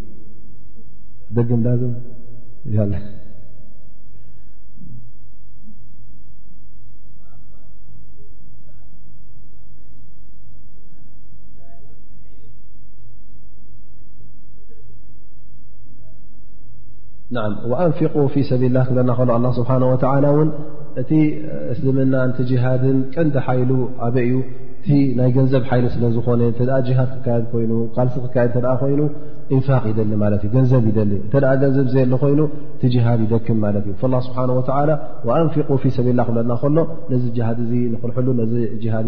ደግም ዳዝም ያለ ኣንፊق ፊ ሰቢል ላ ክብለና ከሎ ኣ ስብሓ ወላ እውን እቲ እስልምና ቲ ጅሃድን ቀንዲ ሓይሉ ኣበይ እዩ እቲ ናይ ገንዘብ ሓይሊ ስለ ዝኾነ እተ ጅሃድ ክካየድ ኮይኑ ቃልሲ ክካየድ እተ ኮይኑ ኢንፋቅ ይደሊ ማለት እዩ ገንዘብ ይደሊ እተ ገንዘብ ዘየለ ኮይኑ እቲ ጅሃድ ይደክም ማለት እዩ ላ ስብሓ ወላ ኣንፊቁ ፊ ሰቢልላ ክብለና ከሎ ነዚ ጅሃድ እዚ ንክልሕሉ ነዚ ሃድ